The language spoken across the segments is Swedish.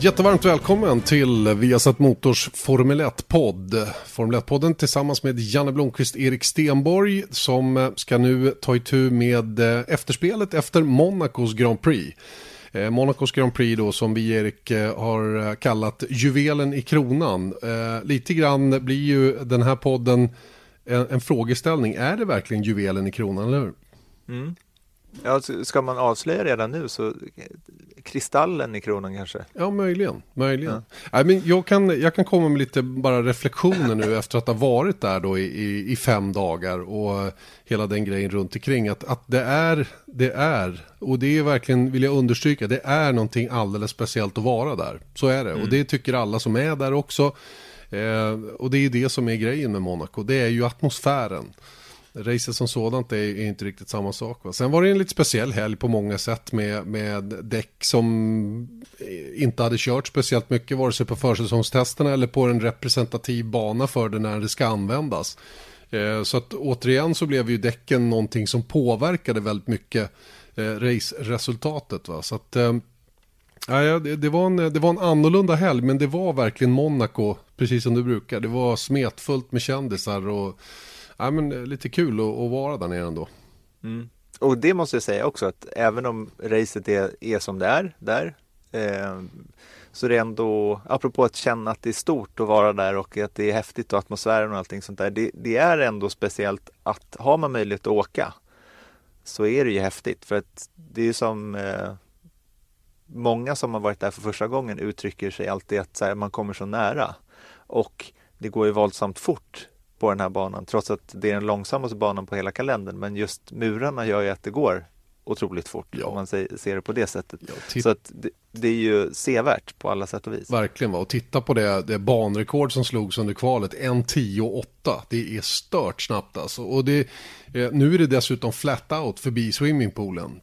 Jättevarmt välkommen till Viasat Motors Formel 1-podd. Formel 1-podden tillsammans med Janne Blomqvist Erik Stenborg som ska nu ta itu med eh, efterspelet efter Monacos Grand Prix. Eh, Monacos Grand Prix då som vi Erik eh, har kallat juvelen i kronan. Lite grann blir ju den här podden en, en frågeställning. Är det verkligen juvelen i kronan, eller hur? Mm. Ja, ska man avslöja redan nu så kristallen i kronan kanske? Ja, möjligen. möjligen. Ja. I men jag, kan, jag kan komma med lite bara reflektioner nu efter att ha varit där då i, i, i, fem dagar och hela den grejen runt omkring. Att, att det är, det är, och det är verkligen, vill jag understryka, det är någonting alldeles speciellt att vara där. Så är det. Mm. Och det tycker alla som är där också. Eh, och det är det som är grejen med Monaco. Det är ju atmosfären. Racet som sådant är, är, inte riktigt samma sak. Va? Sen var det en lite speciell helg på många sätt med, med däck som eh, inte hade kört speciellt mycket vare sig på försäsongstesterna eller på en representativ bana för det när det ska användas. Eh, så att återigen så blev ju däcken någonting som påverkade väldigt mycket eh, raceresultatet. Va? Så att, eh, Ja, det, det, var en, det var en annorlunda helg, men det var verkligen Monaco, precis som du brukar. Det var smetfullt med kändisar och ja, men eh, lite kul att, att vara där nere ändå. Mm. Och det måste jag säga också att även om racet är, är som det är där eh, så är det ändå, apropå att känna att det är stort att vara där och att det är häftigt och atmosfären och allting sånt där. Det, det är ändå speciellt att har man möjlighet att åka så är det ju häftigt för att det är ju som eh, många som har varit där för första gången uttrycker sig alltid att här, man kommer så nära och det går ju våldsamt fort på den här banan trots att det är den långsammaste banan på hela kalendern. Men just murarna gör ju att det går otroligt fort ja. om man ser det på det sättet. Ja, så att det, det, är ju sevärt på alla sätt och vis. Verkligen, va? och titta på det, det banrekord som slogs under kvalet, 1.10,8. Det är stört snabbt alltså. Och det, eh, nu är det dessutom flat out förbi swimmingpoolen.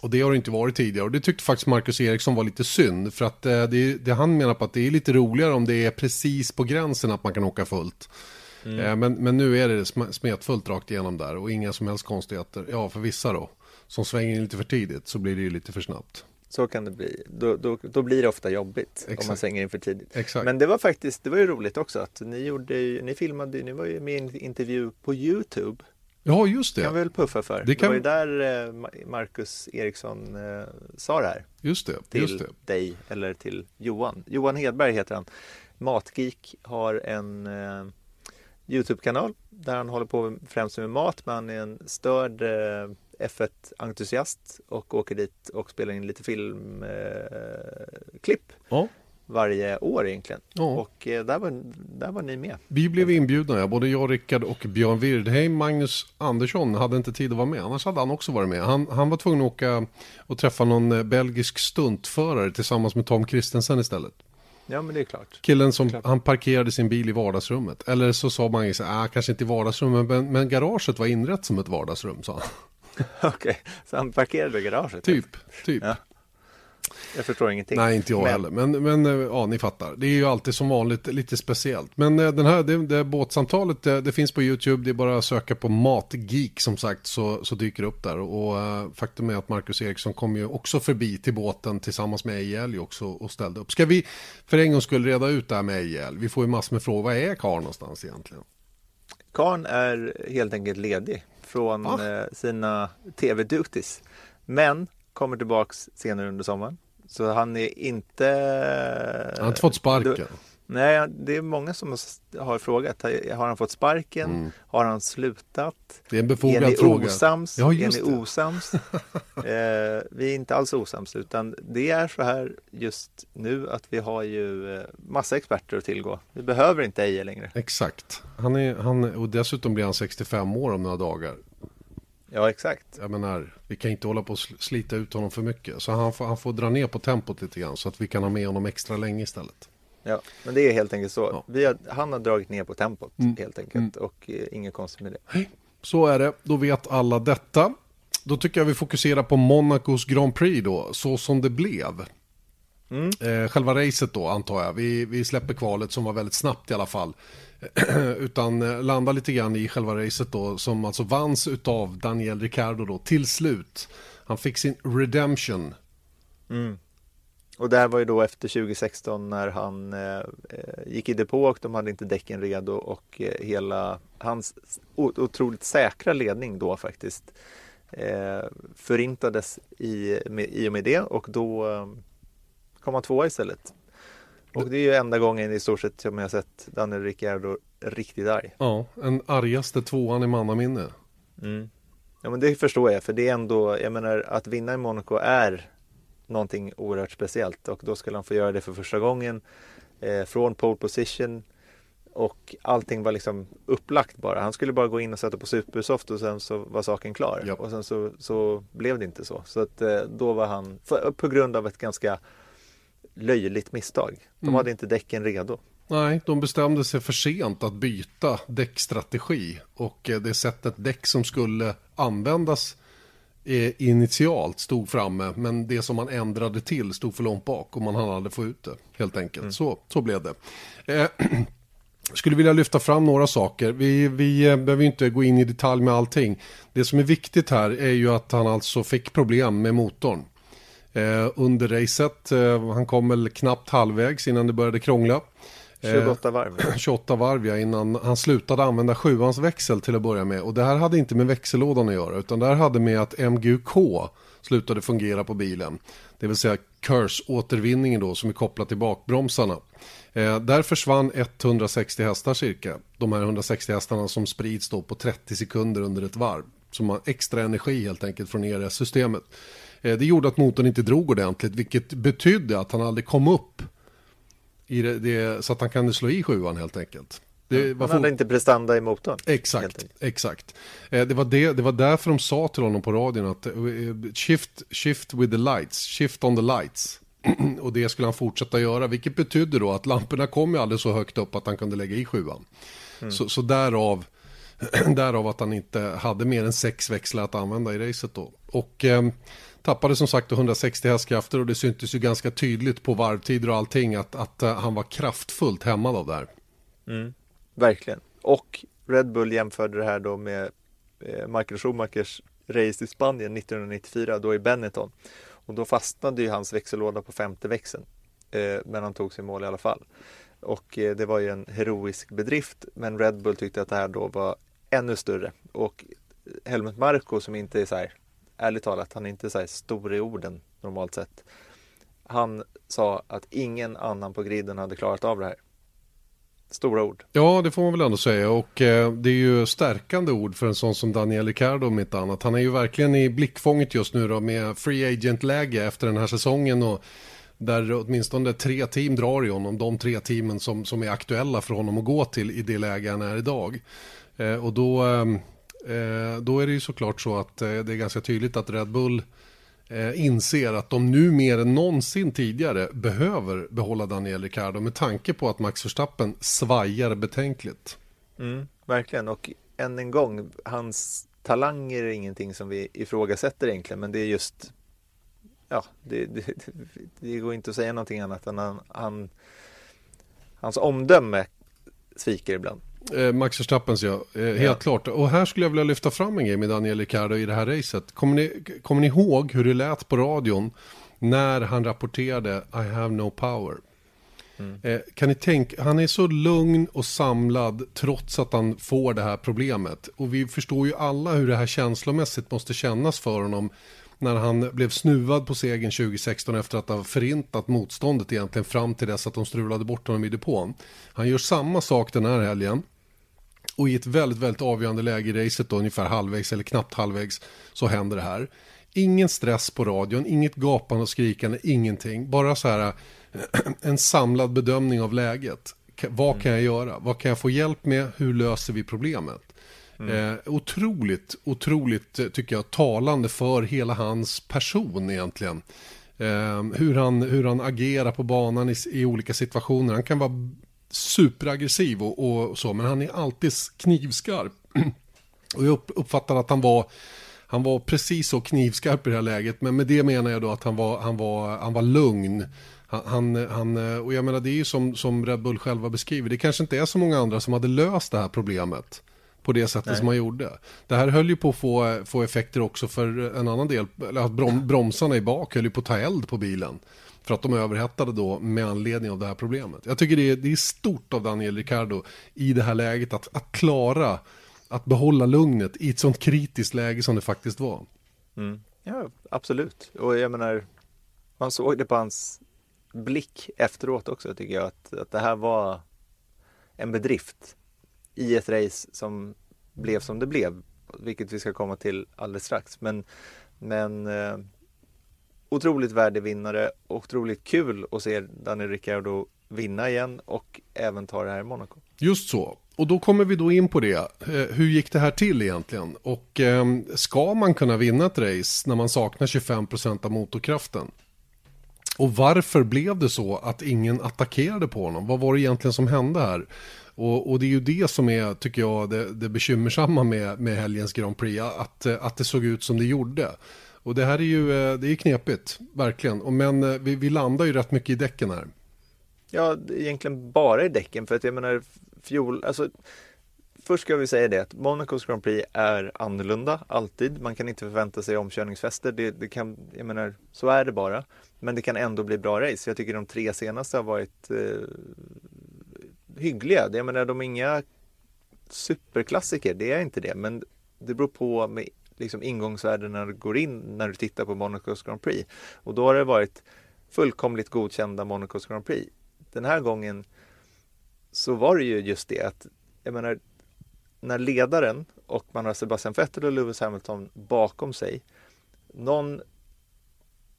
Och det har det inte varit tidigare. Och det tyckte faktiskt Marcus Eriksson var lite synd. För att eh, det, det han menar på att det är lite roligare om det är precis på gränsen att man kan åka fullt. Mm. Eh, men, men nu är det smetfullt rakt igenom där och inga som helst konstigheter. Ja, för vissa då, som svänger in lite för tidigt så blir det ju lite för snabbt. Så kan det bli. Då, då, då blir det ofta jobbigt Exakt. om man svänger in för tidigt. Exakt. Men det var faktiskt, det var ju roligt också att ni gjorde, ni filmade, ni var ju med i en intervju på Youtube. Ja, just det. kan vi väl puffa för. Det, kan... det var ju där eh, Marcus Eriksson eh, sa det här. Just det. Till just det. dig eller till Johan. Johan Hedberg heter han. Matgeek har en Youtube-kanal där han håller på främst med mat men han är en störd eh, F1-entusiast och åker dit och spelar in lite filmklipp. Eh, ja. Varje år egentligen. Ja. Och eh, där, var, där var ni med. Vi blev inbjudna, ja. både jag, Rickard och Björn Wirdheim. Magnus Andersson hade inte tid att vara med. Annars hade han också varit med. Han, han var tvungen att åka och träffa någon eh, belgisk stuntförare tillsammans med Tom Kristensen istället. Ja, men det är klart. Killen som, han parkerade sin bil i vardagsrummet. Eller så sa man ju så ah, kanske inte i vardagsrummet, men, men garaget var inrett som ett vardagsrum, sa han. Okej, okay. så han parkerade i garaget? Typ, typ. Ja. Jag förstår ingenting. Nej, inte jag men... heller. Men, men eh, ja, ni fattar. Det är ju alltid som vanligt lite speciellt. Men eh, den här, det, det båtsamtalet, det, det, finns på YouTube. Det är bara att söka på Matgeek som sagt så, så dyker det upp där. Och uh, faktum är att Marcus Eriksson kom ju också förbi till båten tillsammans med Ejel också och ställde upp. Ska vi för en gång skulle reda ut det här med Ejel? Vi får ju massor med frågor. Vad är Karl någonstans egentligen? Karn är helt enkelt ledig från ah. sina tv-duties. Men kommer tillbaks senare under sommaren. Så han är inte... Han har inte fått sparken. nej, det är många som har frågat. Har han fått sparken? Mm. Har han slutat? Det är en befogad är ni fråga. Osams? Ja, är ni osams? eh, vi är inte alls osams utan det är så här just nu att vi har ju eh, massa experter att tillgå. Vi behöver inte Eje längre. Exakt. Han är, han, och dessutom blir han 65 år om några dagar. Ja, exakt. Jag menar, vi kan inte hålla på och slita ut honom för mycket. Så han får, han får dra ner på tempot lite grann så att vi kan ha med honom extra länge istället. Ja, men det är helt enkelt så. Ja. Vi har, han har dragit ner på tempot Mm. helt enkelt och eh, inget konstigt med det. Så är det, då vet alla detta. Då tycker jag vi fokuserar på Monacos Grand Prix då, så som det blev. Mm. Eh, själva racet då antar jag. Vi, vi släpper kvalet som var väldigt snabbt i alla fall. Utan eh, landar lite grann i själva racet då som alltså vanns utav Daniel Ricciardo då till slut. Han fick sin redemption. Mm. Och där var ju då efter 2016 när han eh, eh, gick i depå och de hade inte däcken redo och eh, hela hans otroligt säkra ledning då faktiskt eh, förintades i, med, i och med det och då eh, kom han tvåa istället. Och det är ju enda gången i stort sett som jag sett Daniel Ricciardo riktigt arg. Ja, en argaste tvåan i mannaminne. Mm. Ja men det förstår jag för det är ändå, jag menar att vinna i Monaco är någonting oerhört speciellt och då skulle han få göra det för första gången eh, från pole position och allting var liksom upplagt bara. Han skulle bara gå in och sätta på supersoft och sen så var saken klar. Ja. Och sen så, så blev det inte så. Så att eh, då var han, för, på grund av ett ganska löjligt misstag. De Mm. hade inte däcken redo. Nej, de bestämde sig för sent att byta däckstrategi och eh, det sättet däck som skulle användas eh, initialt stod framme men det som man ändrade till stod för långt bak och man aldrig få ut det helt enkelt. Så, så blev det. Eh, skulle vilja lyfta fram några saker. Vi, vi eh, behöver inte gå in i detalj med allting. Det som är viktigt här är ju att han alltså fick problem med motorn. Eh, under racet, eh, han kom väl knappt halvvägs innan det började krångla. Eh, 28 varv. 28 varv ja, innan han slutade använda sjuans växel till att börja med. Och det här hade inte med växellådan att göra utan det här hade med att MGUK slutade fungera på bilen. Det vill säga KERS-återvinningen då som är kopplad till bakbromsarna. Eh, där försvann 160 hästar cirka. De här 160 hästarna som sprids då på 30 sekunder under ett varv. Som har extra energi helt enkelt från ERS-systemet. Eh, det gjorde att motorn inte drog ordentligt vilket betydde att han aldrig kom upp i det, det, så att han kunde slå i sjuan helt enkelt. Det Han hade inte prestanda i motorn. Exakt, exakt. Eh, det, var det, det var därför de sa till honom på radion att eh, shift, shift with the lights, shift on the lights. och det skulle han fortsätta göra, vilket betydde då att lamporna kom ju aldrig så högt upp att han kunde lägga i sjuan. Så, så därav, därav att han inte hade mer än sex växlar att använda i racet då. Och eh, tappade som sagt 160 hästkrafter och det syntes ju ganska tydligt på varvtider och allting att, att uh, han var kraftfullt hämmad av det här. Mm, verkligen. Och Red Bull jämförde det här då med eh, Michael Schumachers race i Spanien 1994, då i Benetton. Och då fastnade ju hans växellåda på femte växeln. Eh, men han tog sig i mål i alla fall. Och eh, det var ju en heroisk bedrift, men Red Bull tyckte att det här då var ännu större. Och eh, Helmut Marko som inte är så här, ärligt talat, han är inte så här stor i orden normalt sett. Han sa att ingen annan på griden hade klarat av det här. Stora ord. Ja, det får man väl ändå säga. Och eh, det är ju stärkande ord för en sån som Daniel Ricciardo om inte annat. Han är ju verkligen i blickfånget just nu då med free agent-läge efter den här säsongen. Och där åtminstone tre team drar i honom. De tre teamen som, som är aktuella för honom att gå till i det läge han är idag. Eh, och då, eh, Eh, då är det ju såklart så att eh, det är ganska tydligt att Red Bull eh, inser att de nu mer än någonsin tidigare behöver behålla Daniel Ricciardo med tanke på att Max Verstappen svajar betänkligt. Mm, verkligen, och än en gång, hans talanger är ingenting som vi ifrågasätter egentligen, men det är just Ja, det, det, det går inte att säga någonting annat än han, han hans omdöme sviker ibland. Eh, Max Verstappens ja, eh, helt Ja. klart. Och här skulle jag vilja lyfta fram en grej med Daniel Ricciardo i det här racet. Kommer ni, kommer ni ihåg hur det lät på radion när han rapporterade I have no power? Eh, kan ni tänka, han är så lugn och samlad trots att han får det här problemet. Och vi förstår ju alla hur det här känslomässigt måste kännas för honom när han blev snuvad på segern 2016 efter att ha förintat motståndet egentligen fram till dess att de strulade bort honom i depån. Han gör samma sak den här helgen. Och i ett väldigt, väldigt avgörande läge i racet då, ungefär halvvägs eller knappt halvvägs, så händer det här. Ingen stress på radion, inget gapande och skrikande, ingenting. Bara så här en samlad bedömning av läget. Vad kan jag göra? Vad kan jag få hjälp med? Hur löser vi problemet? Mm. Eh, otroligt, otroligt eh, tycker jag talande för hela hans person egentligen. Eh, hur, han, hur han agerar på banan i, i olika situationer. Han kan vara superaggressiv och, och, så, men han är alltid knivskarp. och jag uppfattar att han var han var precis så knivskarp i det här läget, men med det menar jag då att han var, han var, han var lugn. Han, han, och jag menar det är ju som, som Red Bull själva beskriver, det kanske inte är så många andra som hade löst det här problemet på det sättet Nej. som man gjorde. Det här höll ju på att få, få effekter också för en annan del, eller att brom, bromsarna i bak höll ju på att ta eld på bilen. För att de är överhettade då med anledning av det här problemet. Jag tycker det är, det är stort av Daniel Ricciardo i det här läget att, att klara att behålla lugnet i ett sånt kritiskt läge som det faktiskt var. Mm. Ja, absolut. Och jag menar, man såg det på hans blick efteråt också tycker jag att, att det här var en bedrift i ett race som blev som det blev, vilket vi ska komma till alldeles strax. Men, men eh, otroligt värdig vinnare, otroligt kul att se Daniel Ricciardo vinna igen och även ta det här i Monaco. Just så. Och då kommer vi då in på det. Eh, hur gick det här till egentligen? Och eh, ska man kunna vinna ett race när man saknar 25% av motorkraften? Och varför blev det så att ingen attackerade på honom? Vad var det egentligen som hände här? Och, och det är ju det som är, tycker jag, det, det bekymmersamma med, med helgens Grand Prix. Att, att det såg ut som det gjorde. Och det här är ju eh, det är knepigt, verkligen. Men eh, vi, vi landar ju rätt mycket i däcken här. Ja, egentligen bara i däcken. För att jag menar, fjol, alltså Först ska vi säga det att Monacos Grand Prix är annorlunda, alltid. Man kan inte förvänta sig omkörningsfester. Det, det, kan, jag menar, så är det bara. Men det kan ändå bli bra race. Jag tycker de tre senaste har varit eh, hyggliga. Jag menar, de är inga superklassiker, det är inte det. Men det beror på med liksom du går in när du tittar på Monacos Grand Prix. Och då har det varit fullkomligt godkända Monacos Grand Prix. Den här gången så var det ju just det att, jag menar, när ledaren och man har Sebastian Vettel och Lewis Hamilton bakom sig, någon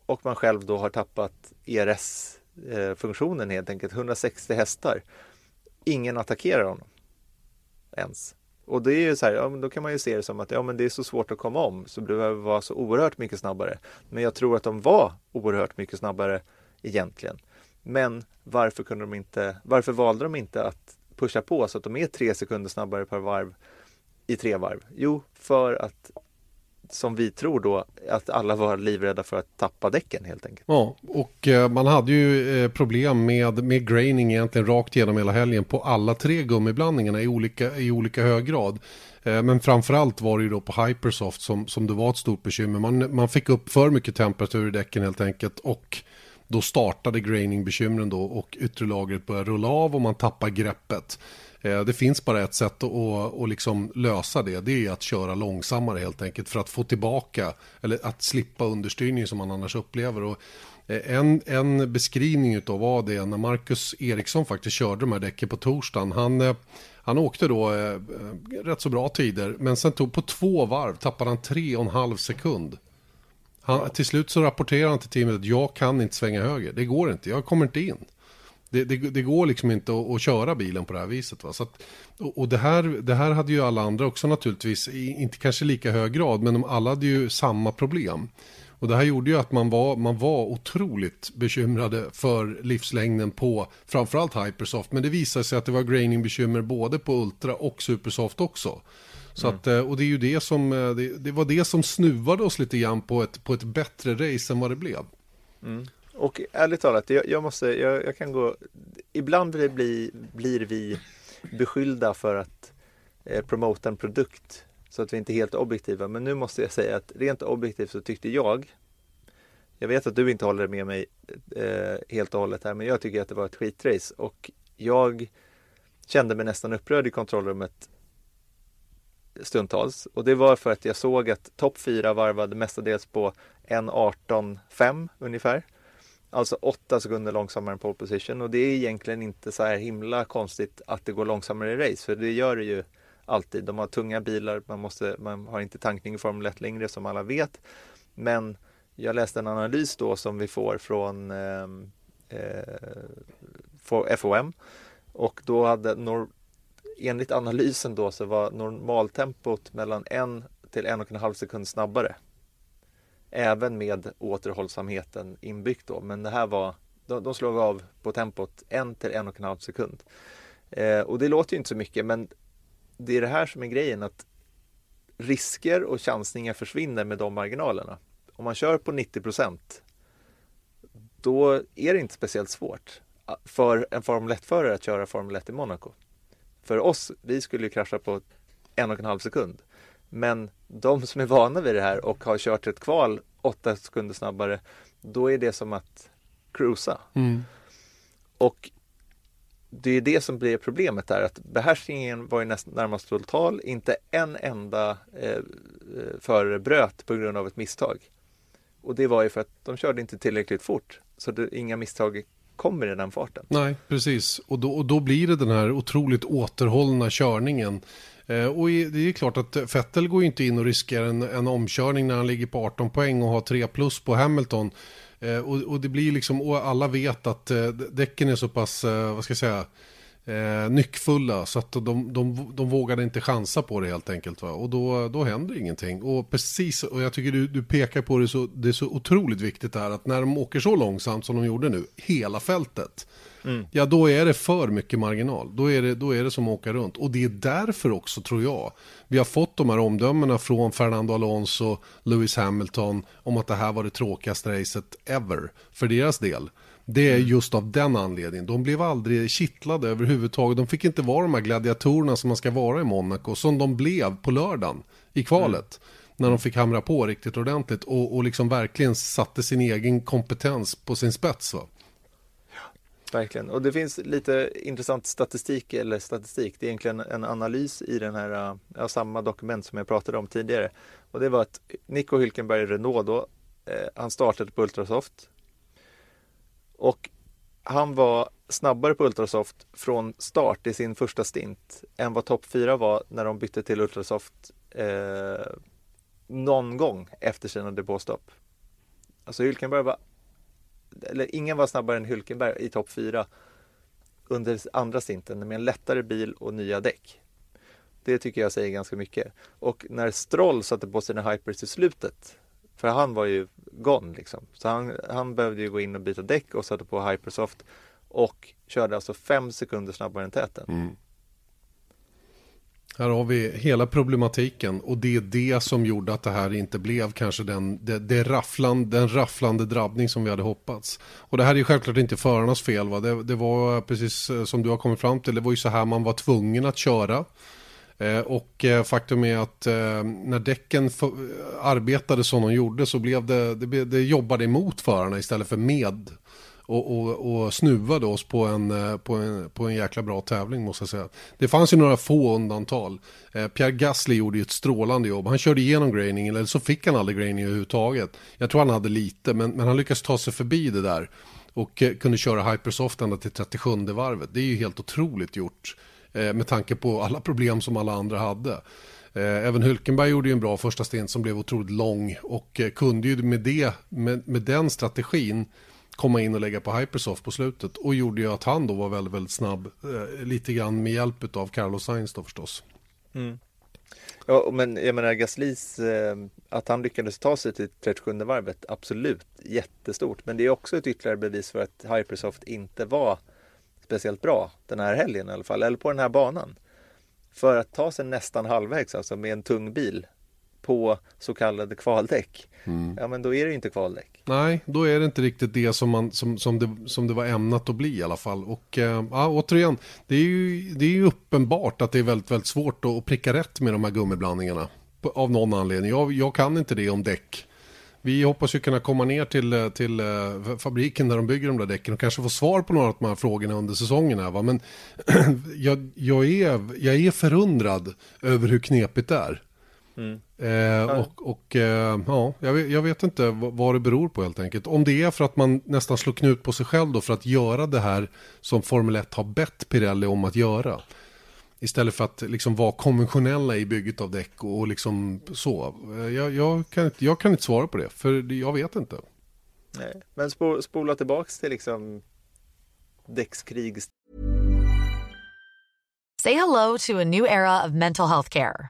och man själv då har tappat ERS-funktionen eh, helt enkelt, 160 hästar. Ingen attackerar honom ens. Och det är ju så här, ja, men då kan man ju se det som att ja, men det är så svårt att komma om så det behöver vara så oerhört mycket snabbare. Men jag tror att de var oerhört mycket snabbare egentligen. Men varför kunde de inte, varför valde de inte att pusha på så att de är tre sekunder snabbare per varv i tre varv? Jo, för att som vi tror då, att alla var livrädda för att tappa däcken helt enkelt. Ja, och eh, man hade ju eh, problem med, med graining egentligen rakt igenom hela helgen på alla tre gummiblandningarna i olika, i olika hög grad. Eh, men framförallt var det ju då på Hypersoft som, som det var ett stort bekymmer. Man, man fick upp för mycket temperatur i däcken helt enkelt och då startade graining-bekymren då och yttre lagret började rulla av och man tappar greppet. Eh, det finns bara ett sätt att, att liksom lösa det. Det är att köra långsammare helt enkelt för att få tillbaka eller att slippa understyrning som man annars upplever. Och eh, en, en beskrivning av vad det är när Marcus Eriksson faktiskt körde de här däcken på torsdagen. Han, eh, han åkte då eh, rätt så bra tider men sen tog på två varv tappade han tre och en halv sekund. Han, till slut så rapporterar han till teamet att jag kan inte svänga höger. Det går inte, jag kommer inte in. Det, det, det går liksom inte att, att, köra bilen på det här viset. Va? Så att, och det här, det här hade ju alla andra också naturligtvis, inte kanske lika hög grad, men de alla hade ju samma problem. Och det här gjorde ju att man var, man var otroligt bekymrade för livslängden på framförallt Hypersoft. Men det visade sig att det var graining bekymmer både på Ultra och Supersoft också. Så mm. att, eh, och det är ju det som, eh, det, det, var det som snuvade oss lite grann på ett, på ett bättre race än vad det blev. Mm. Och ärligt talat, jag, jag måste, jag, jag, kan gå, ibland blir, bli, blir vi beskyllda för att eh, promota en produkt så att vi inte är helt objektiva. Men nu måste jag säga att rent objektivt så tyckte jag, jag vet att du inte håller med mig eh, helt och hållet här, men jag tycker att det var ett skitrace och jag kände mig nästan upprörd i kontrollrummet stundtals. Och det var för att jag såg att topp 4 varvade mestadels på 1.18.5 ungefär. Alltså 8 sekunder långsammare än pole position och det är egentligen inte så här himla konstigt att det går långsammare i race för det gör det ju alltid. De har tunga bilar, man, måste, man har inte tankning i Formel 1 längre som alla vet. Men jag läste en analys då som vi får från ehm, eh, eh, FOM och då hade Nor enligt analysen då så var normaltempot mellan en till en och en halv sekund snabbare. Även med återhållsamheten inbyggt då. Men det här var, de, de slog av på tempot en till en och en halv sekund. Eh, och det låter ju inte så mycket men det är det här som är grejen att risker och chansningar försvinner med de marginalerna. Om man kör på 90 procent då är det inte speciellt svårt för en Formel 1-förare att köra Formel 1 i Monaco. För oss, vi skulle ju krascha på en och en halv sekund. Men de som är vana vid det här och har kört ett kval åtta sekunder snabbare, då är det som att cruisa. Mm. Och det är det som blir problemet där, att behärskningen var ju näst, närmast total. Inte en enda eh, förare bröt på grund av ett misstag. Och det var ju för att de körde inte tillräckligt fort. Så det, inga misstag kommer i den farten. Nej, precis. Och då, och då blir det den här otroligt återhållna körningen. Eh, och det är klart att Vettel går ju inte in och riskerar en, en omkörning när han ligger på 18 poäng och har 3 plus på Hamilton. Eh, och, och, det blir liksom, och alla vet att eh, däcken är så pass, vad ska jag säga, eh, nyckfulla så att de, de, de vågade inte chansa på det helt enkelt. Va? Och då, då händer ingenting. Och precis, och jag tycker du, du pekar på det så, det är så otroligt viktigt här att när de åker så långsamt som de gjorde nu, hela fältet, mm. ja då är det för mycket marginal. Då är, det, då är det som att åka runt. Och det är därför också tror jag, vi har fått de här omdömena från Fernando Alonso, Lewis Hamilton, om att det här var det tråkigaste racet ever, för deras del. Det är mm. just av den anledningen. De blev aldrig kittlade överhuvudtaget. De fick inte vara de här gladiatorerna som man ska vara i Monaco. Som de blev på lördagen i kvalet. Mm. När de fick hamra på riktigt ordentligt. Och, och liksom verkligen satte sin egen kompetens på sin spets. Va? Verkligen, och det finns lite intressant statistik, eller statistik, det är egentligen en analys i den här, ja, samma dokument som jag pratade om tidigare. Och det var att Nico Hülkenberg Renault då, eh, han startade på Ultrasoft och han var snabbare på Ultrasoft från start i sin första stint än vad topp 4 var när de bytte till Ultrasoft eh, någon gång efter sina depåstopp. Alltså Hylkenberg var, eller ingen var snabbare än Hylkenberg i topp 4 under andra stinten med en lättare bil och nya däck. Det tycker jag säger ganska mycket. Och när Stroll satte på sina hypers i slutet för han var ju gone liksom. Så han, han behövde ju gå in och byta däck och satte på Hypersoft och körde alltså fem sekunder snabbare än täten. Mm. Här har vi hela problematiken och det är det som gjorde att det här inte blev kanske den, det, det rafflande, den rafflande drabbning som vi hade hoppats. Och det här är självklart inte förarnas fel. Va? Det, det var precis eh, som du har kommit fram till, det var ju så här man var tvungen att köra. Eh, och eh, faktum är att eh, när däcken arbetade som de gjorde så blev det, det, det jobbade emot förarna istället för med. Och, och, och snuvade oss på en, eh, på, en, på en jäkla bra tävling måste jag säga. Det fanns ju några få undantag. Eh, Pierre Gasly gjorde ju ett strålande jobb. Han körde igenom graining, eller så fick han aldrig graining överhuvudtaget. Jag tror han hade lite, men, men han lyckades ta sig förbi det där. Och eh, kunde köra hypersoft ända till 37 varvet. Det är ju helt otroligt gjort. Med tanke på alla problem som alla andra hade. Även Hulkenberg gjorde ju en bra första stint som blev otroligt lång och kunde ju med, det, med, med den strategin komma in och lägga på Hypersoft på slutet och gjorde ju att han då var väldigt, väldigt snabb. Eh, lite grann med hjälp av Carlos Sainz då förstås. Mm. Ja, men jag menar Gaslys, eh, att han lyckades ta sig till 37 varvet, absolut jättestort. Men det är också ett ytterligare bevis för att Hypersoft inte var speciellt bra den här helgen i alla fall, eller på den här banan. För att ta sig nästan halvvägs, alltså med en tung bil på så kallade kvaldäck. Mm. Ja men då är det inte kvaldäck. Nej, då är det inte riktigt det som, man, som, som, det, som det var ämnat att bli i alla fall. Och äh, ja, återigen, det är, ju, det är ju uppenbart att det är väldigt, väldigt svårt att pricka rätt med de här gummiblandningarna. Av någon anledning. Jag, jag kan inte det om däck. Vi hoppas ju kunna komma ner till, eh, till uh, fabriken där de bygger de där däcken och kanske få svar på några av de här frågorna under säsongen. Här, va? Men jag, jag, är, jag är förundrad över hur knepigt det är. Mm. Eh, och, och eh, ja, jag vet, jag vet, inte vad det beror på helt enkelt. Om det är för att man nästan slår knut på sig själv då för att göra det här som Formel 1 har bett Pirelli om att göra. Istället för att liksom vara konventionella i bygget av däck och liksom så. Jag, jag, kan, inte, jag kan inte svara på det, för jag vet inte. Nej, men spo, spola tillbaks till liksom däckskrig Say hello to a new era of mental health care.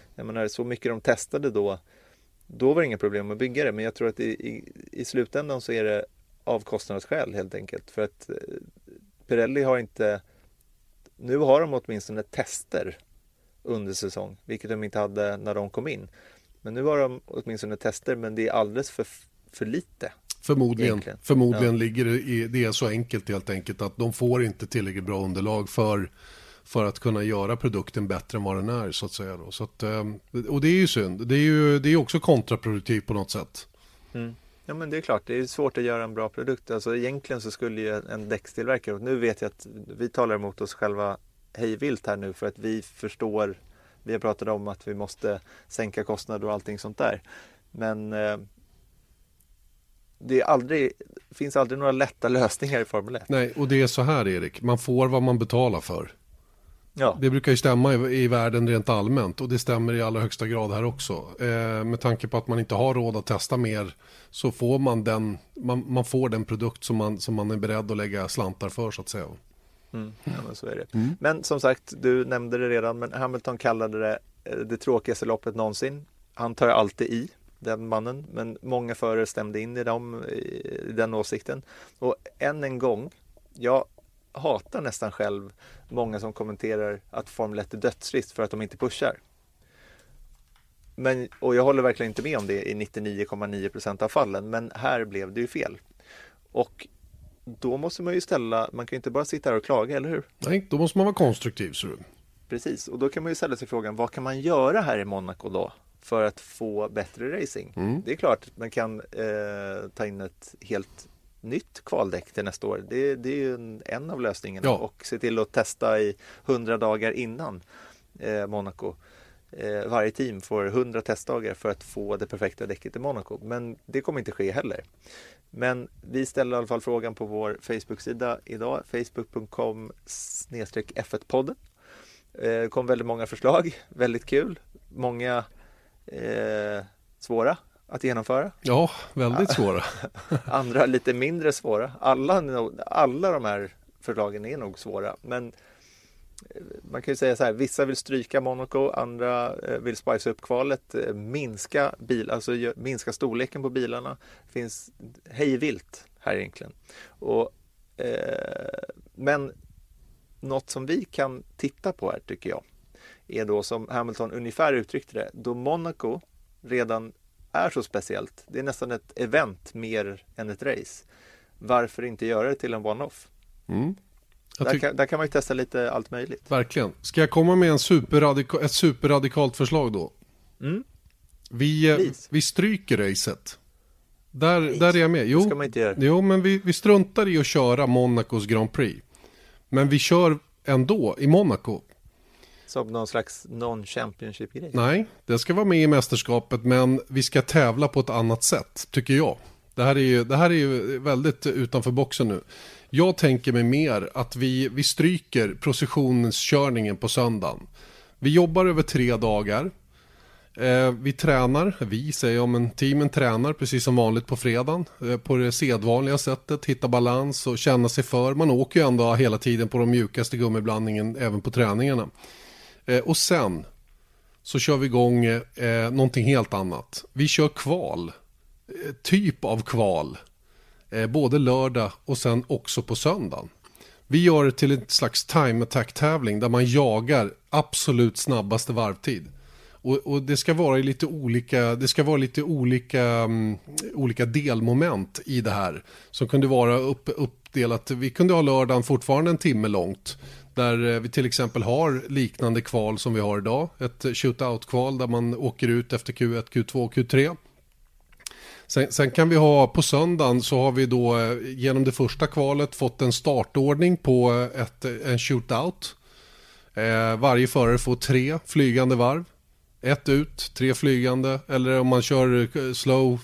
Jag menar, så mycket de testade då, då var det inga problem att bygga det. Men jag tror att i, i, i slutändan så är det av kostnadsskäl helt enkelt. För att eh, Pirelli har inte, nu har de åtminstone tester under säsong, vilket de inte hade när de kom in. Men nu har de åtminstone tester, men det är alldeles för, för lite. Förmodligen, Egentligen. förmodligen Ja. ligger det i, det är så enkelt helt enkelt att de får inte tillräckligt bra underlag för, för att kunna göra produkten bättre än vad den är så att säga. Då. Så att, eh, och det är ju synd, det är ju det är också kontraproduktivt på något sätt. Ja men det är klart, det är svårt att göra en bra produkt. Alltså egentligen så skulle ju en däckstillverkare, och nu vet jag att vi talar emot oss själva hejvilt här nu för att vi förstår, vi har pratat om att vi måste sänka kostnader och allting sånt där. Men eh, det är aldrig, finns aldrig några lätta lösningar i Formel 1. Nej, och det är så här Erik, man får vad man betalar för. Ja, Det brukar ju stämma i, i världen rent allmänt och det stämmer i allra högsta grad här också. Eh, med tanke på att man inte har råd att testa mer så får man den, man, man får den produkt som man, som man är beredd att lägga slantar för så att säga. mm, ja men så är det. Men som sagt, du nämnde det redan, men Hamilton kallade det eh, det tråkigaste loppet någonsin. Han tar alltid i, den mannen, men många förare stämde in i, dem, i den åsikten. Och än en gång, jag hatar nästan själv många som kommenterar att Formel 1 är dödsrisk för att de inte pushar. Men, och jag håller verkligen inte med om det i 99,9% av fallen, men här blev det ju fel. Och då måste man ju ställa, man kan ju inte bara sitta här och klaga, eller hur? Nej, då måste man vara konstruktiv. Så. Precis, och då kan man ju ställa sig frågan vad kan man göra här i Monaco då för att få bättre racing? Det är klart att man kan eh, ta in ett helt nytt kvaldäck till nästa år. Det, det är ju en, en av lösningarna Ja. och se till att testa i 100 dagar innan eh, Monaco. Eh, varje team får 100 testdagar för att få det perfekta däcket i Monaco. Men det kommer inte ske heller. Men vi ställer i alla fall frågan på vår Facebook-sida idag, facebook.com F1-podden. Eh, Det kom väldigt många förslag, väldigt kul. Många eh, svåra att genomföra. Ja, väldigt svåra. Andra lite mindre svåra. Alla, alla de här förslagen är nog svåra. Men eh, man kan ju säga så här, vissa vill stryka Monaco, andra eh, vill spice upp kvalet, eh, minska, bil, alltså minska storleken på bilarna. Det finns hejvilt här egentligen. Och, eh, men något som vi kan titta på här tycker jag är då som Hamilton ungefär uttryckte det, då Monaco redan är så speciellt. Det är nästan ett event mer än ett race. Varför inte göra det till en one-off? Mm. Där kan, där kan man ju testa lite allt möjligt. Verkligen. Ska jag komma med en superradika- ett superradikalt förslag då? Mm. Vi, eh, Please. vi stryker racet. Där, där är jag med. Det Jo, ska man inte göra. jo men vi, vi struntar i att köra Monacos Grand Prix. Men vi kör ändå i Monaco. Som någon slags non-championship-grej. Nej, det ska vara med i mästerskapet men vi ska tävla på ett annat sätt, tycker jag. Det här är ju, det här är ju väldigt utanför boxen nu. Jag tänker mig mer att vi, vi stryker processionskörningen på söndagen. Vi jobbar över tre dagar. Eh, vi tränar, vi säger jag, men teamen tränar precis som vanligt på fredagen. Eh, på det sedvanliga sättet, hitta balans och känna sig för. Man åker ju ändå hela tiden på de mjukaste gummiblandningen även på träningarna. Eh, och sen så kör vi igång eh, någonting helt annat. Vi kör kval, eh, typ av kval, eh, både lördag och sen också på söndagen. Vi gör det till en slags time attack tävling där man jagar absolut snabbaste varvtid. Och, och, det ska vara lite olika, det ska vara lite olika, um, olika delmoment i det här. Som kunde vara upp, uppdelat, vi kunde ha lördagen fortfarande en timme långt. Där eh, vi till exempel har liknande kval som vi har idag. Ett shootout-kval där man åker ut efter Q1, Q2, och Q3. Sen, sen, kan vi ha på söndagen så har vi då eh, genom det första kvalet fått en startordning på eh, ett, en shootout. Eh, varje förare får tre flygande varv. Ett ut, tre flygande. Eller om man kör slow,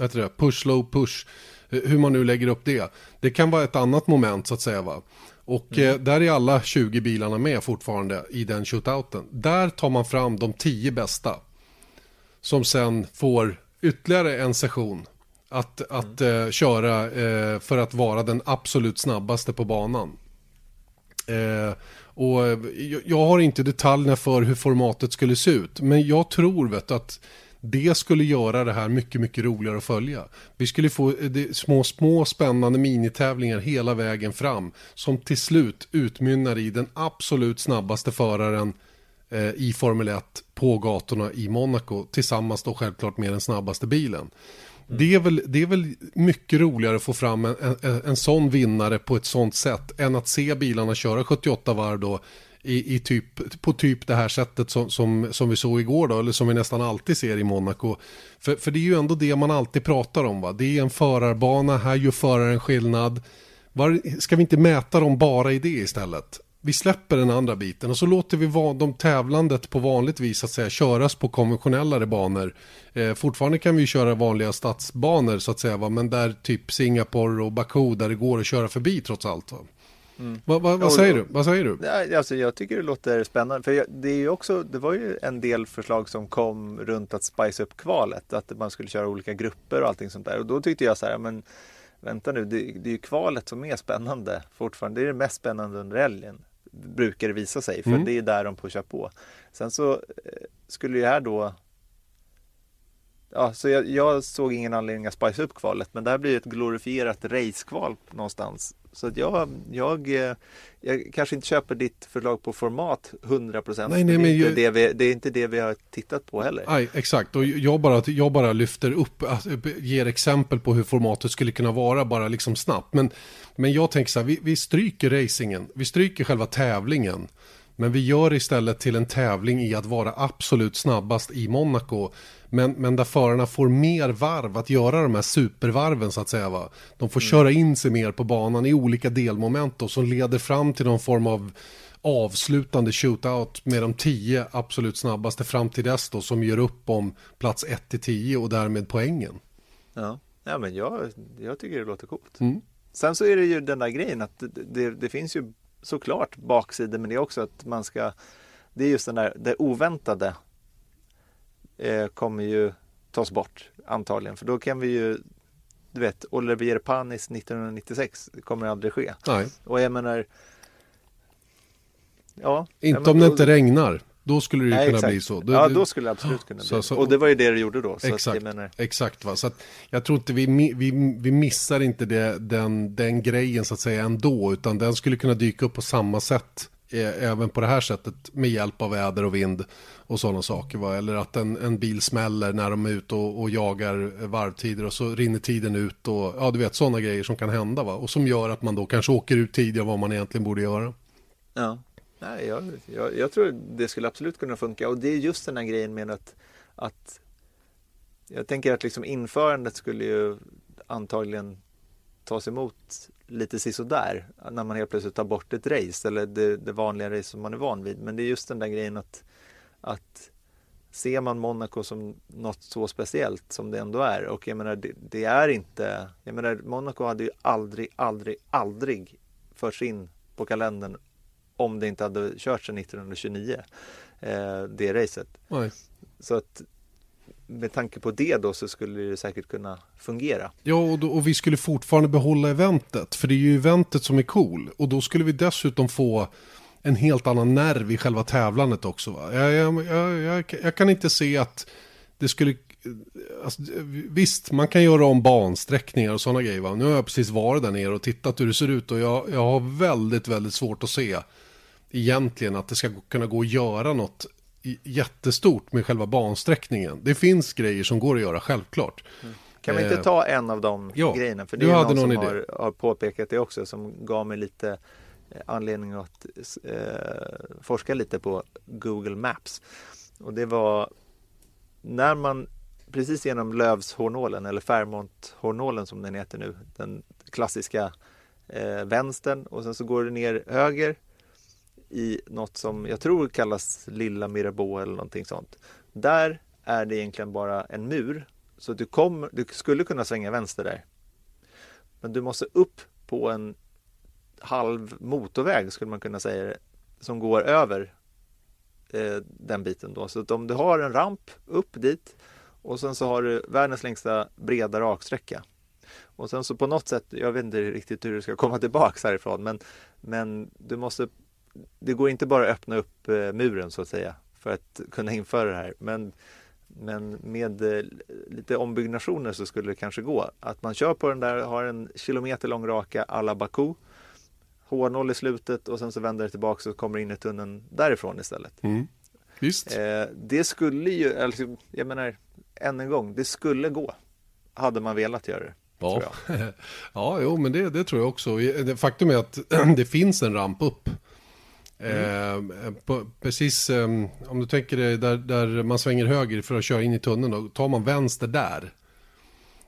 heter det, push, slow, push. Hur man nu lägger upp det. Det kan vara ett annat moment så att säga. Va? Och mm. eh, där är alla 20 bilarna med fortfarande i den shootouten. Där tar man fram de 10 bästa. Som sen får ytterligare en session att, att mm. eh, köra eh, för att vara den absolut snabbaste på banan. Eh, och eh, jag, jag har inte detaljerna för hur formatet skulle se ut. Men jag tror vet, att det skulle göra det här mycket, mycket roligare att följa. Vi skulle få eh, små, små spännande minitävlingar hela vägen fram. Som till slut utmynnar i den absolut snabbaste föraren eh, i Formel 1 på gatorna i Monaco. Tillsammans då självklart med den snabbaste bilen. Mm. Det, är väl, det är väl mycket roligare att få fram en, en, en sån vinnare på ett sånt sätt än att se bilarna köra 78 varv då i, i typ, på typ det här sättet som, som, som vi såg igår då, eller som vi nästan alltid ser i Monaco. För, för det är ju ändå det man alltid pratar om va, det är en förarbana, här gör föraren skillnad. Var, ska vi inte mäta dem bara i det istället? Vi släpper den andra biten och så låter vi de tävlandet på vanligt vis att säga köras på konventionellare banor. Eh, fortfarande kan vi köra vanliga stadsbanor så att säga, va? men där typ Singapore och Baku där det går att köra förbi trots allt. Va? Mm. Va, va, vad, säger du? vad säger du? Alltså, jag tycker det låter spännande. För det, är också, det var ju en del förslag som kom runt att spice upp kvalet. Att man skulle köra olika grupper och allting sånt där. Och då tyckte jag så här, men vänta nu, det, det är ju kvalet som är spännande fortfarande. Det är det mest spännande under helgen. Brukar det visa sig, för mm. det är där de pushar på. Sen så eh, skulle det här då Ja, så jag, jag, såg ingen anledning att spice upp kvalet, men det här blir ett glorifierat racekval någonstans. Så att jag, jag, eh, jag kanske inte köper ditt förslag på format 100 procent. Nej, nej, men det, är inte jag... det, vi, det är inte det vi har tittat på heller. Nej, exakt. Och jag bara, jag bara lyfter upp, alltså, ger exempel på hur formatet skulle kunna vara, bara liksom snabbt. Men, men jag tänker så här, vi, vi stryker racingen, vi stryker själva tävlingen. Men vi gör istället till en tävling i att vara absolut snabbast i Monaco. Men, men där förarna får mer varv att göra de här supervarven så att säga. Va? De får mm. köra in sig mer på banan i olika delmoment då, som leder fram till någon form av avslutande shootout med de tio absolut snabbaste fram till dess då som gör upp om plats 1 till 10 och därmed poängen. Ja, ja men jag, jag tycker det låter coolt. Mm. Sen så är det ju den där grejen att det, det, det finns ju såklart baksidor men det är också att man ska Det är just den där det oväntade eh, kommer ju tas bort antagligen för då kan vi ju Du vet Olivier Panis 1996 kommer aldrig ske. Nej. Och jag menar Ja. Inte om det inte regnar. Då skulle det ju Nej, kunna exakt. bli så. Då, ja, då skulle det absolut kunna bli. Så, och det var ju det det gjorde då. exakt, menar... exakt va. Så att jag tror inte vi, vi, vi missar inte det, den, den grejen så att säga ändå. Utan den skulle kunna dyka upp på samma sätt. Eh, även på det här sättet med hjälp av väder och vind och sådana saker. Va? Eller att en, en bil smäller när de är ute och, och jagar varvtider och så rinner tiden ut. Och, ja, du vet sådana grejer som kan hända. Va? Och som gör att man då kanske åker ut tidigare än vad man egentligen borde göra. Ja. Nej, jag, jag, jag, tror det skulle absolut kunna funka och det är just den här grejen med att, att jag tänker att liksom införandet skulle ju antagligen tas emot lite sisådär när man helt plötsligt tar bort ett race eller det, det, vanliga race som man är van vid. Men det är just den där grejen att, att ser man Monaco som något så speciellt som det ändå är och jag menar det, det är inte, jag menar Monaco hade ju aldrig, aldrig, aldrig förts in på kalendern om det inte hade kört sedan 1929 eh, det racet. Nej. Så att med tanke på det då så skulle det säkert kunna fungera. Ja, och, då, och vi skulle fortfarande behålla eventet. För det är ju eventet som är cool. Och då skulle vi dessutom få en helt annan nerv i själva tävlandet också. Va? Jag, jag, jag, jag, jag kan inte se att det skulle... Alltså, visst, man kan göra om bansträckningar och sådana grejer. Va? Nu har jag precis varit där nere och tittat hur det ser ut. Och jag, jag har väldigt, väldigt svårt att se egentligen att det ska kunna gå att göra något jättestort med själva bansträckningen. Det finns grejer som går att göra, självklart. Mm. Kan vi inte eh, ta en av de ja, grejerna? För det är någon, någon som har, har, påpekat det också som gav mig lite eh, anledning att eh, forska lite på Google Maps. Och det var när man precis genom Lövshornålen eller Fairmonthornålen som den heter nu, den klassiska eh, vänstern och sen så går det ner höger i något som jag tror kallas Lilla Mirabeau eller någonting sånt. Där är det egentligen bara en mur. Så du, kom, du skulle kunna svänga vänster där. Men du måste upp på en halv motorväg skulle man kunna säga som går över eh, den biten då. Så att om du har en ramp upp dit och sen så har du världens längsta breda raksträcka. Och sen så på något sätt, jag vet inte riktigt hur du ska komma tillbaks härifrån, men, men du måste det går inte bara att öppna upp eh, muren så att säga för att kunna införa det här. Men, men med eh, lite ombyggnationer så skulle det kanske gå. Att man kör på den där, har en kilometer lång raka alla Baku. H0 i slutet och sen så vänder det tillbaka och kommer in i tunneln därifrån istället. Mm. Visst. Eh, det skulle ju, alltså, jag menar, än en gång, det skulle gå. Hade man velat göra det. Ja, ja jo, men det, det tror jag också. Faktum är att det finns en ramp upp. Mm. Eh, på, precis eh, om du tänker dig där, där man svänger höger för att köra in i tunneln. Då tar man vänster där.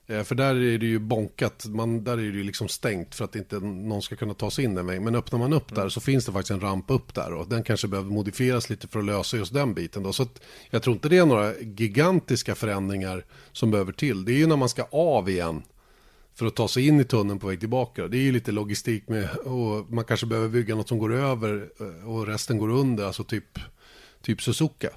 Eh, för där är det ju bonkat. Man, där är det ju liksom stängt för att inte någon ska kunna ta sig in den vägen. Men öppnar man upp mm. där så finns det faktiskt en ramp upp där. Och den kanske behöver modifieras lite för att lösa just den biten. Då. Så att, jag tror inte det är några gigantiska förändringar som behöver till. Det är ju när man ska av igen för att ta sig in i tunneln på väg tillbaka. Det är ju lite logistik med, och man kanske behöver bygga något som går över eh, och resten går under, alltså typ, typ Suzuka.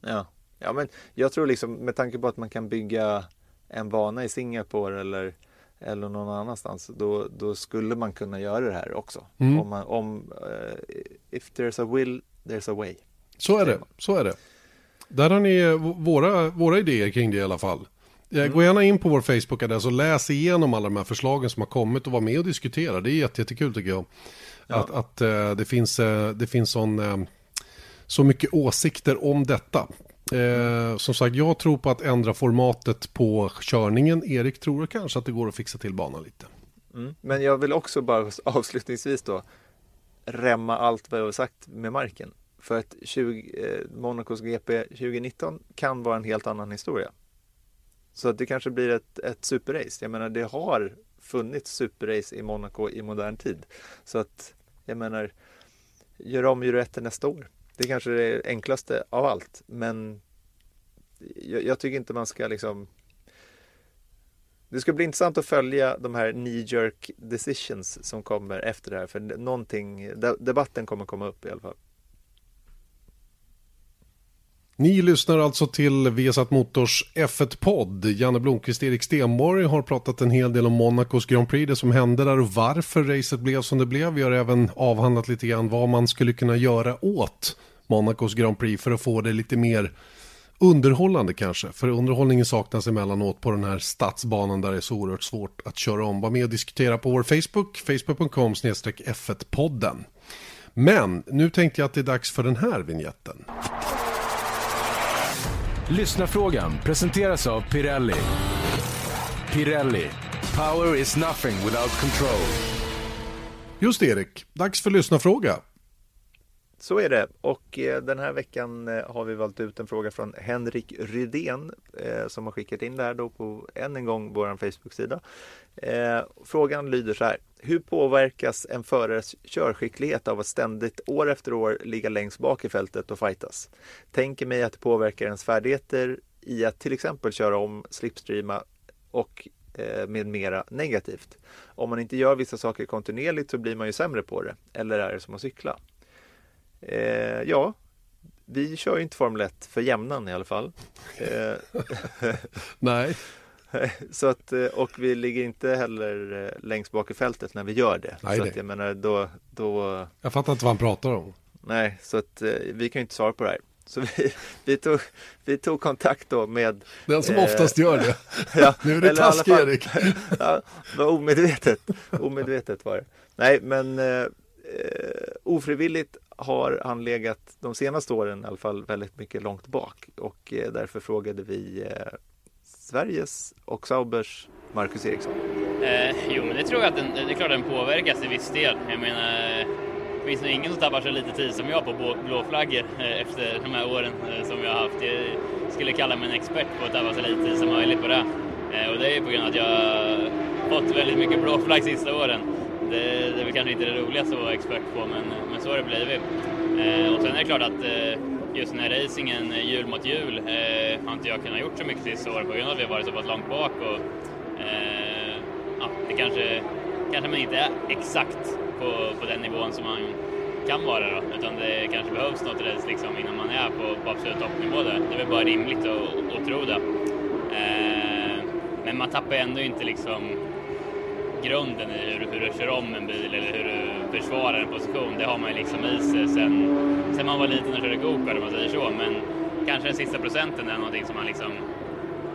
Ja. ja, men jag tror liksom med tanke på att man kan bygga en bana i Singapore eller, eller någon annanstans, då, då skulle man kunna göra det här också. Mm. Om, man, om uh, if there's a will, there's a way. Så är det, så är det. Där har ni våra, våra idéer kring det i alla fall. Mm. Gå gärna in på vår Facebook-adress och läs igenom alla de här förslagen som har kommit och var med och diskutera. Det är jättekul tycker jag. Ja. Att, att uh, det finns, uh, det finns sån, uh, så mycket åsikter om detta. Eh, som sagt, jag tror på att ändra formatet på körningen. Erik tror kanske att det går att fixa till banan lite. Mm. Men jag vill också bara avslutningsvis då remma allt vad jag har sagt med marken. För att 20, eh, Monacos GP 2019 kan vara en helt annan historia. Så det kanske blir ett, ett superrace. Jag menar, det har funnits superrace i Monaco i modern tid. Så att, jag menar, gör om, gör nästa år. Det kanske är det enklaste av allt. Men jag, jag, tycker inte man ska liksom det ska bli intressant att följa de här knee jerk decisions som kommer efter det här. För någonting, debatten kommer komma upp i alla fall. Ni lyssnar alltså till Vesat Motors F1-podd. Janne Blomqvist och Erik Stenborg har pratat en hel del om Monacos Grand Prix, det som hände där och varför racet blev som det blev. Vi har även avhandlat lite grann vad man skulle kunna göra åt Monacos Grand Prix för att få det lite mer underhållande kanske. För underhållningen saknas emellanåt på den här stadsbanan där det är så oerhört svårt att köra om. Var med och diskutera på vår Facebook, facebook.com F1-podden. Men nu tänkte jag att det är dags för den här vignetten. Lyssnarfrågan presenteras av Pirelli. Pirelli. Power is nothing without control. Just det, Erik, dags för lyssnarfråga. Så är det och eh, den här veckan eh, har vi valt ut en fråga från Henrik Rydén eh, som har skickat in det här då på än en gång vår Facebook-sida. Frågan lyder så här. Hur påverkas en förares körskicklighet av att ständigt år efter år ligga längst bak i fältet och fightas? Tänker mig att det påverkar ens färdigheter i att till exempel köra om, slipstreama och med mera negativt. Om man inte gör vissa saker kontinuerligt så blir man ju sämre på det. Eller är det som att cykla? Eh, ja, vi kör ju inte Formel 1 för jämnan i alla fall. Eh, Nej. så att, eh, och vi ligger inte heller eh, längst bak i fältet när vi gör det. Nej, så att jag menar då, då Jag fattar inte vad han pratar om. Nej, så att vi kan ju inte svara på det här. Så vi, vi, tog, vi tog kontakt då med Den som Eh, oftast gör det. ja, Nu är det taskig Erik. ja, det var omedvetet. Omedvetet var det. Nej, men eh, ofrivilligt har han legat de senaste åren i alla fall väldigt mycket långt bak och eh, därför frågade vi eh, Sveriges och Saubers Marcus Eriksson. Eh, jo, men det tror jag att den, det är klart att den påverkas till viss del. Jag menar, det finns nog ingen som tappar så lite tid som jag på blå- blåflaggor eh, efter de här åren som jag har haft. Jag skulle kalla mig en expert på att tappa så lite tid som möjligt på det. Och det är ju på grund av att jag har fått väldigt mycket blåflagg sista åren. Det, det är väl kanske inte det roligaste att vara expert på, men, men så har det blivit. Eh, och sen är det klart att eh, just den här racingen eh, jul mot jul eh, har inte jag kunnat gjort så mycket sista året på grund av att vi har varit så pass långt bak. Och, eh, ja, det kanske, kanske man inte är exakt på, på den nivån som man kan vara då, utan det kanske behövs något race liksom innan man är på, på absolut toppnivå där. Det är väl bara rimligt att, att tro det. Eh, men man tappar ändå inte liksom grunden i hur, hur du kör om en bil eller hur du försvarar en position. Det har man ju liksom i sig sen, sen man var liten och körde gokart om man säger så. Men kanske den sista procenten är någonting som man liksom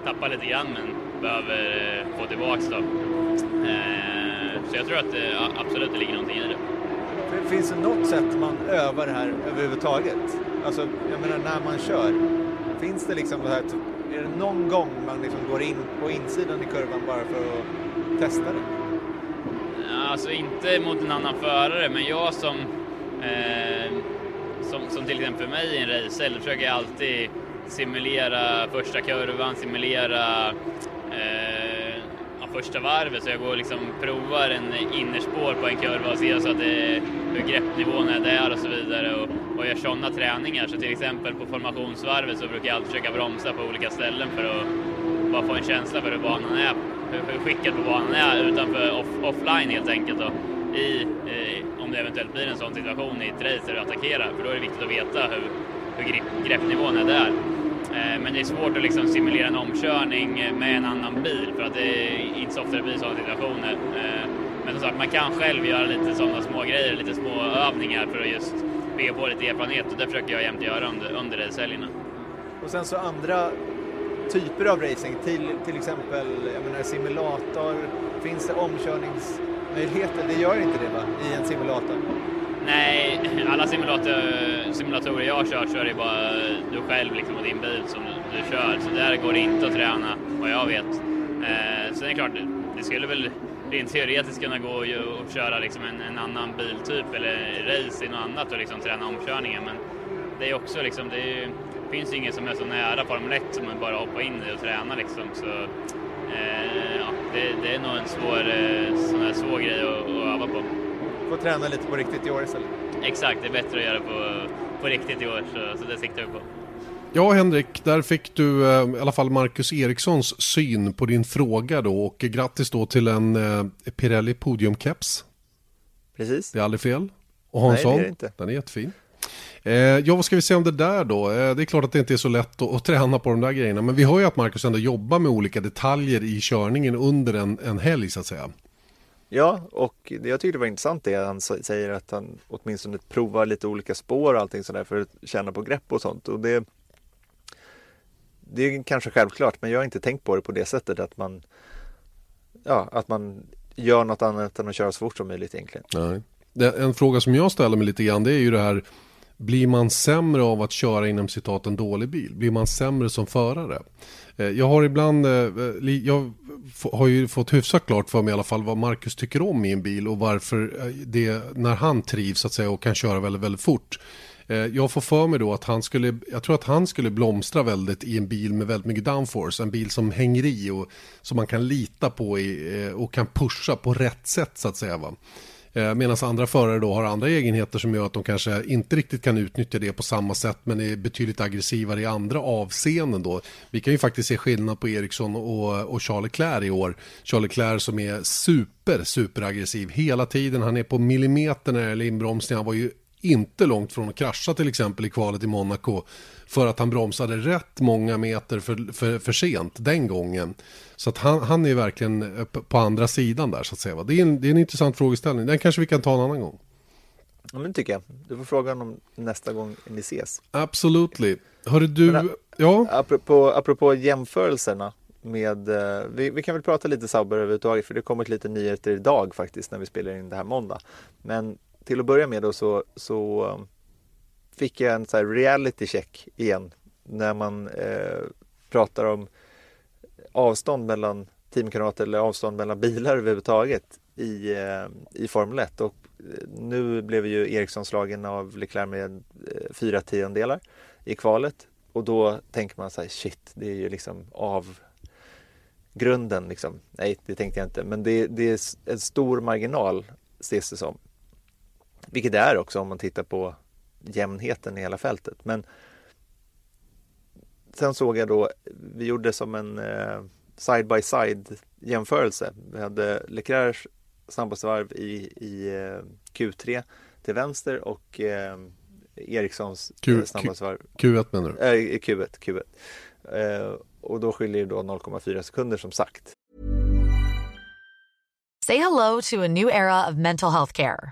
tappar lite grann men behöver eh, få tillbaks då. Eh, så jag tror att eh, det absolut det ligger någonting i det. Finns det något sätt man övar det här överhuvudtaget? Alltså, jag menar när man kör. Finns det liksom det här, typ, är det någon gång man liksom går in på insidan i kurvan bara för att testa det? Alltså inte mot en annan förare, men jag som, eh, som, som till exempel mig i en racer, försöker jag alltid simulera första kurvan, simulera eh, ja, första varvet. Så jag går liksom provar en innerspår på en kurva och ser så att det, hur greppnivån är där och så vidare. Och, och gör sådana träningar. Så till exempel på formationsvarvet så brukar jag alltid försöka bromsa på olika ställen för att bara få en känsla för hur banan är, hur, skickad på banan är utanför off, offline helt enkelt. Då, i, eh, om det eventuellt blir en sån situation i ett race där du attackerar, för då är det viktigt att veta hur, hur grepp, greppnivån är där. Eh, men det är svårt att liksom simulera en omkörning med en annan bil för att det är inte så ofta det blir sådana situationer. Eh, men som sagt, man kan själv göra lite sådana små grejer, lite små övningar för att just bygga på lite erfarenhet och det försöker jag jämt göra under, under racehelgerna. Och sen så andra typer av racing, till, till exempel jag menar, simulator, finns det omkörningsmöjligheter? Det gör inte det va, i en simulator? Nej, alla simulator, simulatorer jag har kört så är det bara du själv liksom och din bil som du, du kör. Så där går det inte att träna, vad jag vet. Eh, är det klart, det, det skulle väl rent teoretiskt kunna gå och, och köra liksom en, en annan biltyp eller race i något annat och liksom träna omkörningen. Men det är också liksom, det är, ju- finns ju ingen som är så nära Formel 1 som man bara hoppar in i och tränar liksom. Så, eh, ja, det, det är nog en svår, eh, sån här svår grej att, att öva på. Får träna lite på riktigt i år istället. Exakt, det är bättre att göra på, på riktigt i år, så, så det siktar vi på. Ja, Henrik, där fick du eh, i alla fall Marcus Erikssons syn på din fråga då och grattis då till en eh, Pirelli podiumkeps. Precis. Det är aldrig fel. Och ha en Nej, det är det inte. Den är jättefin. Eh, ja, vad ska vi säga om det där då? Eh, det är klart att det inte är så lätt att, att träna på de där grejerna. Men vi hör ju att Marcus ändå jobbar med olika detaljer i körningen under en, en helg så att säga. Ja, och det jag tyckte var intressant att han säger att han åtminstone provar lite olika spår och allting sådär för att känna på grepp och sånt. Och det, det är kanske självklart, men jag har inte tänkt på det på det sättet att man, ja, att man gör något annat än att köra så fort som möjligt egentligen. Nej. Det, en fråga som jag ställer mig lite grann det är ju det här blir man sämre av att köra inom citat en dålig bil? Blir man sämre som förare? Eh, jag har ibland, eh, jag har ju fått hyfsat klart för mig i alla fall vad Marcus tycker om i en bil och varför eh, det, när han trivs så att säga och kan köra väldigt, väldigt fort. Jag får för mig då att han skulle, jag tror att han skulle blomstra väldigt i en bil med väldigt mycket downforce. En bil som hänger i och som man kan lita på i, och kan pusha på rätt sätt så att säga. Va? Eh, Medan andra förare då har andra egenheter som gör att de kanske inte riktigt kan utnyttja det på samma sätt men är betydligt aggressivare i andra avseenden då. Vi kan ju faktiskt se skillnad på Ericsson och, och Charles Leclerc i år. Charles Leclerc som är super, super aggressiv hela tiden. Han är på millimeter när det gäller inbromsning. Han var ju inte långt från att krascha till exempel i kvalet i Monaco för att han bromsade rätt många meter för, för, för sent den gången. Så att han, han är verkligen på andra sidan där så att säga. Det är, en, det är en intressant frågeställning, den kanske vi kan ta en annan gång. Ja, men tycker jag. Du får fråga honom nästa gång ni ses. Absolutely. Hörru du, men, ja? Apropå, apropå jämförelserna med, eh, vi, vi, kan väl prata lite Sauber överhuvudtaget för det kommit lite nyheter idag faktiskt när vi spelar in det här måndag. Men till att börja med då så, så um, fick jag en så reality check igen när man eh, pratar om avstånd mellan teamkamrater eller avstånd mellan bilar överhuvudtaget i, eh, i Formel 1 och eh, nu blev ju Eriksson slagen av Leclerc med eh, fyra tiondelar i kvalet och då tänker man så här shit, det är ju liksom av grunden liksom. Nej, det tänkte jag inte, men det, det är en stor marginal ses det som. Vilket det är också om man tittar på jämnheten i hela fältet. Men sen såg jag då, vi gjorde som en eh, side by side jämförelse. Vi hade Leclercs snabbaste varv i, i eh, Q3 till vänster och eh, Erikssons Q, snabbaste varv. Q1 menar du? Äh, Q1, Q1. Eh, och då skiljer det då 0,4 sekunder som sagt. Say hello to a new era of mental health care.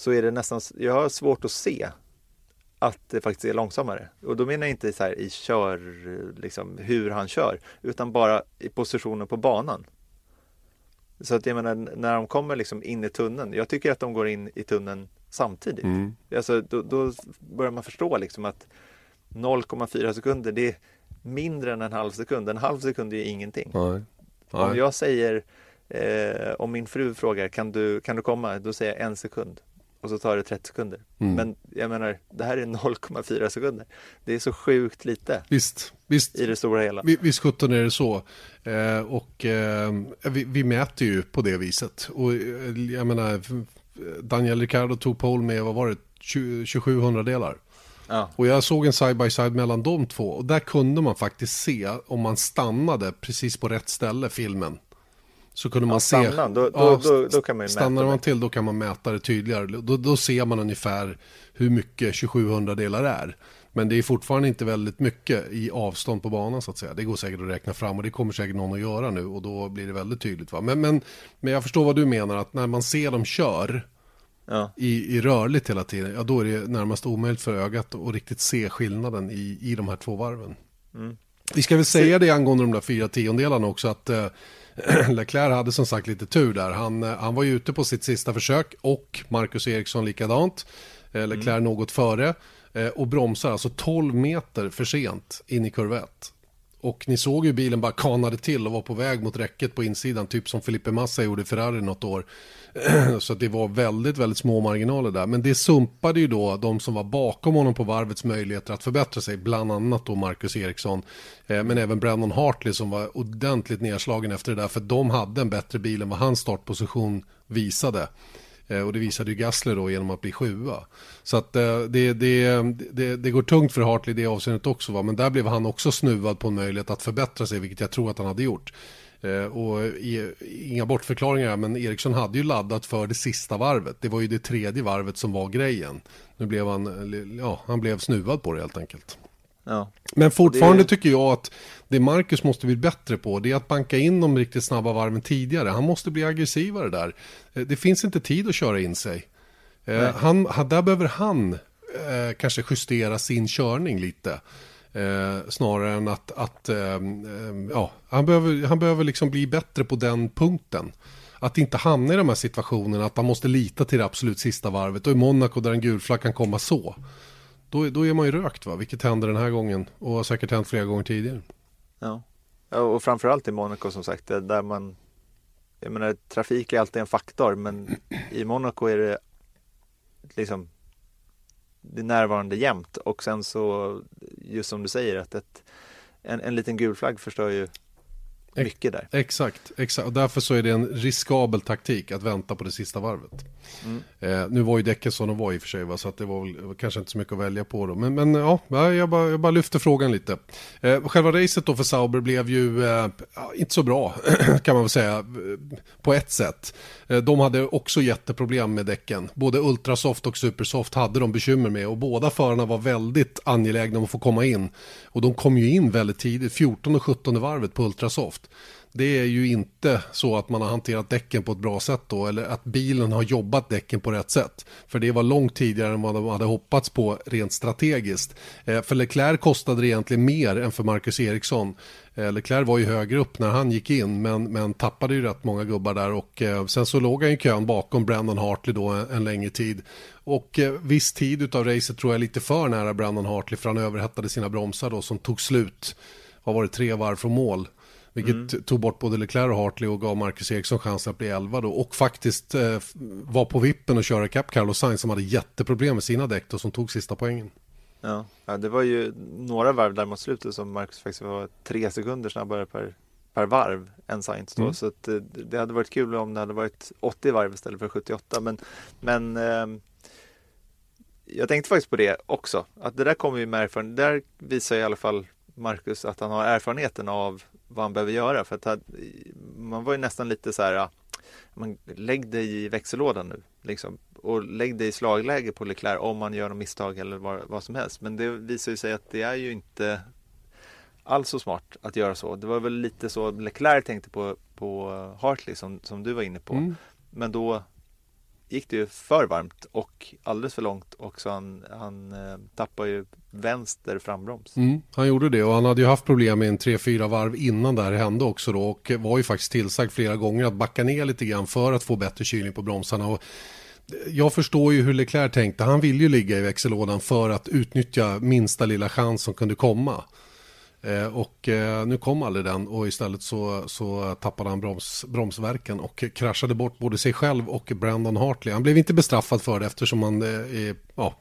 så är det nästan, jag har svårt att se att det faktiskt är långsammare. Och då menar jag inte så här i kör, liksom hur han kör, utan bara i positionen på banan. Så att jag menar, när de kommer liksom in i tunneln, jag tycker att de går in i tunneln samtidigt. Mm. Alltså, då, då, börjar man förstå liksom att 0,4 sekunder, det är mindre än en halv sekund. En halv sekund är ju ingenting. Nej. Nej. Om jag säger, eh, om min fru frågar, kan du, kan du komma? Då säger jag en sekund och så tar det 30 sekunder. Mm. Men jag menar, det här är 0,4 sekunder. Det är så sjukt lite. Visst, visst. I det stora hela. Visst sjutton är det så. Eh, och eh, vi, vi, mäter ju på det viset. Och eh, jag menar, Daniel Ricciardo tog pole med, vad var det, 2700 delar. Ja. Och jag såg en side-by-side mellan de två. Och där kunde man faktiskt se om man stannade precis på rätt ställe filmen. Så kunde man ja, se. Stanna, då, ja, då, då, kan man stannar man till då kan man mäta det tydligare. Då, då ser man ungefär hur mycket 2700 delar är. Men det är fortfarande inte väldigt mycket i avstånd på banan så att säga. Det går säkert att räkna fram och det kommer säkert någon att göra nu och då blir det väldigt tydligt. Va? Men, men, men jag förstår vad du menar att när man ser dem kör ja. i, i rörligt hela tiden, ja då är det närmast omöjligt för ögat att riktigt se skillnaden i, i de här två varven. Mm. Vi ska väl säga det angående de där fyra tiondelarna också att eh, Leclerc hade som sagt lite tur där. Han, eh, han var ju ute på sitt sista försök och Marcus Eriksson likadant. Eh, Leclerc mm. något före eh, och bromsar alltså 12 meter för sent in i kurva 1. Och ni såg ju bilen bara kanade till och var på väg mot räcket på insidan, typ som Felipe Massa gjorde i Ferrari något år. Så det var väldigt, väldigt små marginaler där. Men det sumpade ju då de som var bakom honom på varvets möjligheter att förbättra sig, bland annat då Marcus Eriksson, eh, men även Brandon Hartley som var ordentligt nedslagen efter det där, för de hade en bättre bil än vad hans startposition visade. Eh, och det visade ju Gassler då genom att bli sjua. Så att eh, det, det, det, det, går tungt för Hartley i det avseendet också. Va? Men där blev han också snuvad på en möjlighet att förbättra sig, vilket jag tror att han hade gjort. Eh, och inga bortförklaringar, men Eriksson hade ju laddat för det sista varvet. Det var ju det tredje varvet som var grejen. Nu blev han, ja, han blev snuvad på det helt enkelt. Ja. Men fortfarande det... tycker jag att det Marcus måste bli bättre på det är att banka in de riktigt snabba varven tidigare. Han måste bli aggressivare där. Eh, det finns inte tid att köra in sig. Eh, han, där behöver han eh, kanske justera sin körning lite. Eh, snarare än att, att eh, eh, ja, han behöver, han behöver liksom bli bättre på den punkten. Att inte hamna i de här situationerna att han måste lita till det absolut sista varvet. Och i Monaco där en gul flagg kan komma så. Då, då är man ju rökt va, vilket händer den här gången och har säkert hänt flera gånger tidigare. Ja, och framförallt i Monaco som sagt, där man jag menar, trafik är alltid en faktor, men i Monaco är det liksom det är närvarande jämt. Och sen så just som du säger att ett, en, en liten gul flagg förstör ju mycket där. Exakt, exakt. Och därför så är det en riskabel taktik att vänta på det sista varvet. Mm. Eh, nu var ju däcken som de var i och för sig, va? så att det var väl kanske inte så mycket att välja på då. Men, men ja, jag bara, jag bara lyfter frågan lite. Eh, själva racet då för Sauber blev ju eh, inte så bra, kan man väl säga, eh, på ett sätt. Eh, de hade också jätteproblem med däcken. Både Ultrasoft och Supersoft hade de bekymmer med och båda förarna var väldigt angelägna om att få komma in. Och de kom ju in väldigt tidigt, 14 och 17 varvet på Ultrasoft det är ju inte så att man har hanterat däcken på ett bra sätt då eller att bilen har jobbat däcken på rätt sätt. För det var långt tidigare än vad de hade hoppats på rent strategiskt. Eh, för Leclerc kostade det egentligen mer än för Marcus Eriksson. Eh, Leclerc var ju högre upp när han gick in men, men tappade ju rätt många gubbar där och eh, sen så låg han i kön bakom Brandon Hartley då en, en längre tid. Och eh, viss tid av racet tror jag lite för nära Brandon Hartley för han överhettade sina bromsar då som tog slut. Vad var det, tre varv från mål. Vilket mm. tog bort både Leclerc och Hartley och gav Marcus Eriksson chansen att bli 11 då. Och faktiskt eh, var på vippen och köra ikapp Carlos Sainz som hade jätteproblem med sina däck och som tog sista poängen. Ja. ja, det var ju några varv där mot slutet som Marcus faktiskt var tre sekunder snabbare per, per varv än Sainz då. Mm. Så att, eh, det hade varit kul om det hade varit 80 varv istället för 78. Men, men eh, jag tänkte faktiskt på det också. Att det där kommer ju med erfarenhet. Där visar i alla fall Marcus att han har erfarenheten av vad han behöver göra. För att man var ju nästan lite så här, man, lägg dig i växellådan nu. Liksom, och lägg dig i slagläge på Leclerc om man gör något misstag eller vad, vad som helst. Men det visar ju sig att det är ju inte alls så smart att göra så. Det var väl lite så Leclerc tänkte på, på Hartley som, som du var inne på. Mm. Men då gick det ju för varmt och alldeles för långt och så han, han eh, tappade ju vänster frambroms. Mm, han gjorde det och han hade ju haft problem med en 3-4 varv innan det här hände också då och var ju faktiskt tillsagd flera gånger att backa ner lite grann för att få bättre kylning på bromsarna. Och eh, jag förstår ju hur Leclerc tänkte. Han ville ju ligga i växellådan för att utnyttja minsta lilla chans som kunde komma. Eh, och eh, nu kom aldrig den och istället så, så tappade han broms, bromsverken och kraschade bort både sig själv och Brandon Hartley. Han blev inte bestraffad för det eftersom han eh, ja,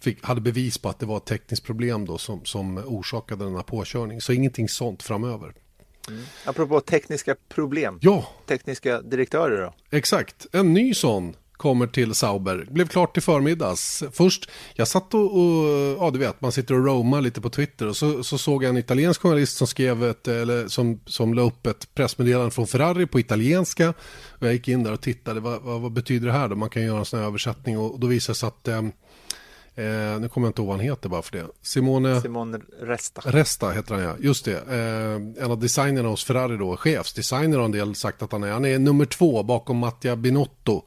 fick, hade bevis på att det var ett tekniskt problem då som, som orsakade den här påkörningen. Så ingenting sånt framöver. Mm. Apropå tekniska problem. Ja. Tekniska direktörer då? Exakt. En ny sån kommer till Sauber. Blev klart till förmiddags. Först, jag satt och, och ja du vet, man sitter och roamar lite på Twitter och så, så såg jag en italiensk journalist som skrev ett, eller som, som la upp ett pressmeddelande från Ferrari på italienska. Och jag gick in där och tittade, vad, vad, vad betyder det här då? Man kan göra en sån här översättning och, och då visade det sig att eh, Eh, nu kommer jag inte ihåg vad han heter bara för det. Simone, Simone Resta. Resta heter han ja, just det. Eh, en av designerna hos Ferrari då, chefsdesigner har en del sagt att han är. Han är nummer två bakom Mattia Binotto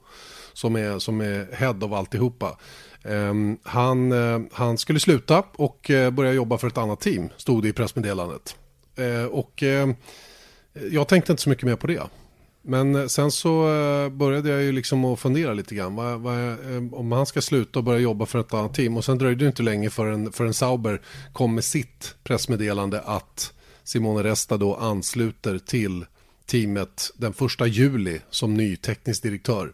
som är, som är head av alltihopa. Um, han, eh, han skulle sluta och eh, börja jobba för ett annat team, stod det i pressmeddelandet. Eh, och jag tänkte inte så mycket mer på det. Men sen så började jag ju liksom att fundera lite grann. Vad, vad, om han ska sluta och börja jobba för ett annat team. Och sen dröjde det inte länge förrän, förrän Sauber kom med sitt pressmeddelande att Simone Resta då ansluter till teamet den första juli som ny teknisk direktör.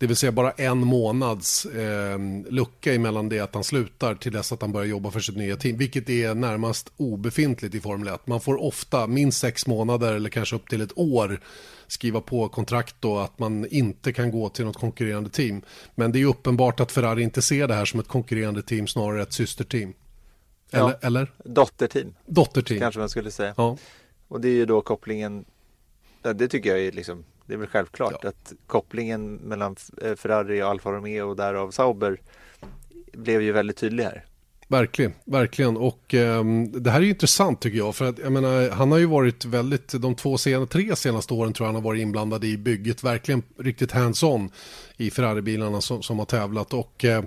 Det vill säga bara en månads eh, lucka emellan det att han slutar till dess att han börjar jobba för sitt nya team. Vilket är närmast obefintligt i Formel 1. Man får ofta minst sex månader eller kanske upp till ett år skriva på kontrakt då att man inte kan gå till något konkurrerande team. Men det är uppenbart att Ferrari inte ser det här som ett konkurrerande team, snarare ett systerteam. Eller? Ja, eller? Dotterteam. Dotterteam. Kanske man skulle säga. Ja. Och det är ju då kopplingen, det tycker jag är liksom det är väl självklart ja. att kopplingen mellan eh, Ferrari och Alfa Romeo och därav Sauber blev ju väldigt tydlig här. Verkligen, verkligen. Och eh, det här är ju intressant tycker jag. För att jag menar, han har ju varit väldigt, de två sen, tre senaste åren tror jag han har varit inblandad i bygget. Verkligen riktigt hands-on i Ferrari-bilarna som, som har tävlat. Och eh,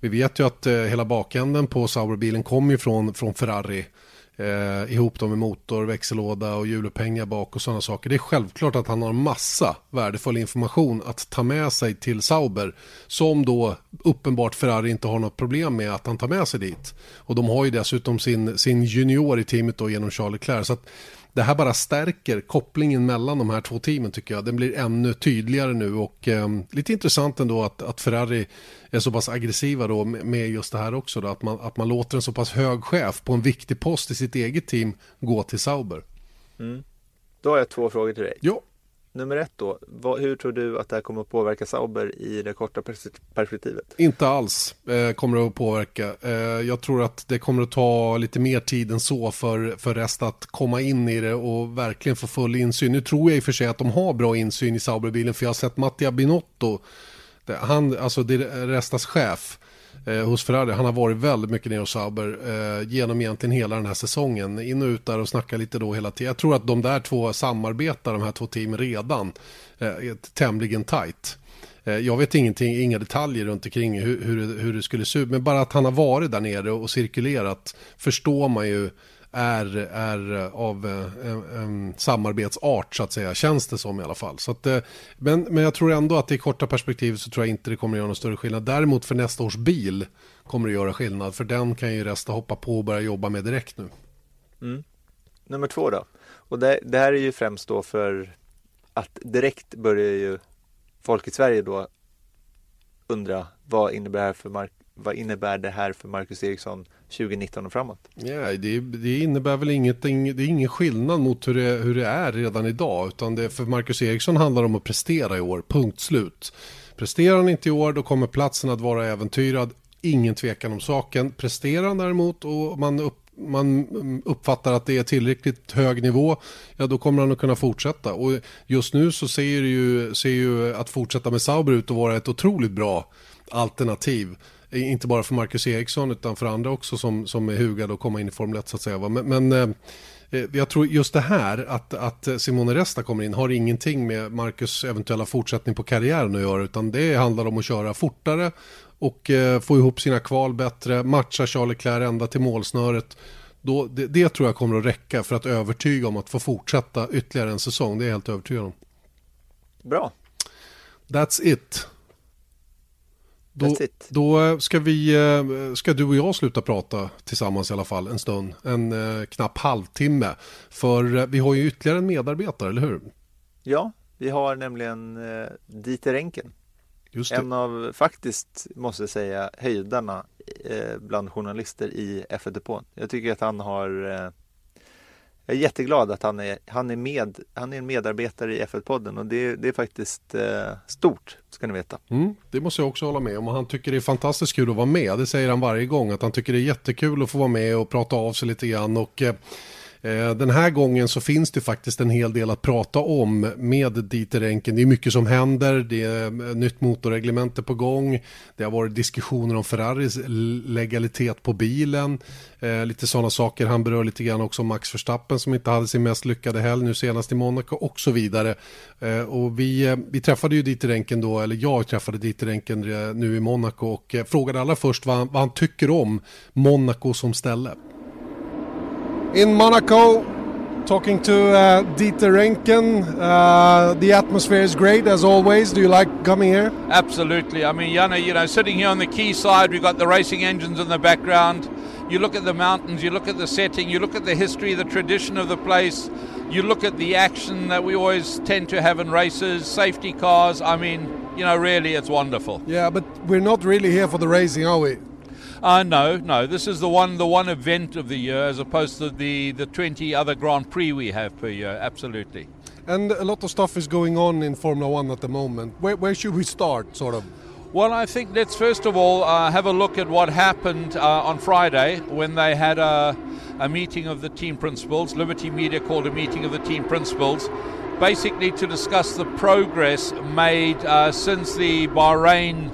vi vet ju att eh, hela bakänden på Sauberbilen kommer ju från, från Ferrari eh, ihop dem med motor, växellåda och hjulupphängare bak och sådana saker. Det är självklart att han har massa värdefull information att ta med sig till Sauber som då uppenbart Ferrari inte har något problem med att han tar med sig dit. Och de har ju dessutom sin, sin junior i teamet då genom Charlie Leclerc. Så att det här bara stärker kopplingen mellan de här två teamen tycker jag. Den blir ännu tydligare nu och eh, lite intressant ändå att, att Ferrari är så pass aggressiva då med just det här också. Då, att, man, att man låter en så pass hög chef på en viktig post i sitt eget team gå till Sauber. Mm. Då har jag två frågor till dig. Ja nummer ett då. Vad, hur tror du att det här kommer att påverka Sauber i det korta perspektivet? Inte alls eh, kommer det att påverka. Eh, jag tror att det kommer att ta lite mer tid än så för, för rest att komma in i det och verkligen få full insyn. Nu tror jag i och för sig att de har bra insyn i Sauberbilen för jag har sett Mattia Binotto, det, han, alltså det är Restas chef, eh, hos Ferrari. Han har varit väldigt mycket nere hos Sauber eh, genom egentligen hela den här säsongen. In och ut där och snacka lite då hela tiden. Jag tror att de där två samarbetar, de här två teamen redan, eh, tämligen tajt. Eh, jag vet ingenting, inga detaljer runt omkring hur, hur, hur det skulle se ut, men bara att han har varit där nere och cirkulerat förstår man ju är, är av en, eh, en samarbetsart så att säga, känns det som i alla fall. Så att, eh, men, men jag tror ändå att i korta perspektiv så tror jag inte det kommer att göra någon större skillnad. Däremot för nästa års bil kommer det göra skillnad, för den kan ju Resta hoppa på och börja jobba med direkt nu. Mm. Nummer två då, och det, det här är ju främst då för att direkt börjar ju folk i Sverige då undra vad innebär det här för, mark vad innebär det här för Marcus Eriksson 2019 och framåt? Ja, det, det innebär väl ingenting, det är ingen skillnad mot hur det, hur det är redan idag, utan det för Marcus Eriksson handlar om att prestera i år, punkt slut. Presterar han inte i år, då kommer platsen att vara äventyrad, ingen tvekan om saken. Presterar han däremot och man upp man uppfattar att det är tillräckligt hög nivå, ja då kommer han att kunna fortsätta. Och just nu så ser ju, ser ju att fortsätta med Sauber ut att vara ett otroligt bra alternativ. Inte bara för Marcus Eriksson utan för andra också som, som är hugade att komma in i Formel 1 så att säga. Men, men eh, eh, jag tror just det här att, att Simone Resta kommer in har ingenting med Marcus eventuella fortsättning på karriären att göra utan det handlar om att köra fortare och eh, få ihop sina kval bättre, matcha Charlie Leclerc ända till målsnöret. Då, det, det, tror jag kommer att räcka för att övertyga om att få fortsätta ytterligare en säsong. Det är jag helt övertygad om. Bra. That's it. Då, då, ska, vi, eh, ska du och jag sluta prata tillsammans i alla fall en stund, en eh, knapp halvtimme. För eh, vi har ju ytterligare en medarbetare, eller hur? Ja, vi har nämligen Dieter Enken. En av, faktiskt, måste jag säga, höjdarna bland journalister i F1-depån. Jag tycker att han har jag är jätteglad att han är, han är, med, han är en medarbetare i F1-podden och det, det är faktiskt eh, stort, ska ni veta. Mm, det måste jag också hålla med om och han tycker det är fantastiskt kul att vara med. Det säger han varje gång, att han tycker det är jättekul att få vara med och prata av sig lite grann. Och, eh, Eh, den här gången så finns det faktiskt en hel del att prata om med Dieter Enken. Det är mycket som händer, det är eh, nytt motorreglemente på gång, det har varit diskussioner om Ferraris legalitet på bilen, eh, lite sådana saker. Han berör lite grann också Max Verstappen som inte hade sin mest lyckade helg nu senast i Monaco och så vidare. Och vi, vi träffade ju Dieter Enken då, eller jag träffade Dieter Enken nu i Monaco och frågade allra först vad han, vad han tycker om Monaco som ställe. In Monaco, talking to uh, Dieter Renken. Uh, the atmosphere is great as always. Do you like coming here? Absolutely. I mean, Yana, you know, sitting here on the quay side, we've got the racing engines in the background. You look at the mountains, you look at the setting, you look at the history, the tradition of the place, you look at the action that we always tend to have in races, safety cars. I mean, you know, really, it's wonderful. Yeah, but we're not really here for the racing, are we? Uh, no, no. This is the one, the one event of the year, as opposed to the the twenty other Grand Prix we have per year. Absolutely. And a lot of stuff is going on in Formula One at the moment. Where, where should we start, sort of? Well, I think let's first of all uh, have a look at what happened uh, on Friday when they had a, a meeting of the team principals. Liberty Media called a meeting of the team principals, basically to discuss the progress made uh, since the Bahrain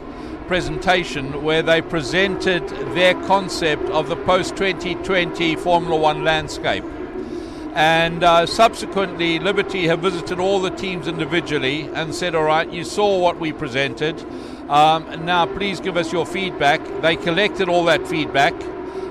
presentation where they presented their concept of the post 2020 Formula One landscape. And uh, subsequently, Liberty have visited all the teams individually and said, All right, you saw what we presented. Um, now, please give us your feedback. They collected all that feedback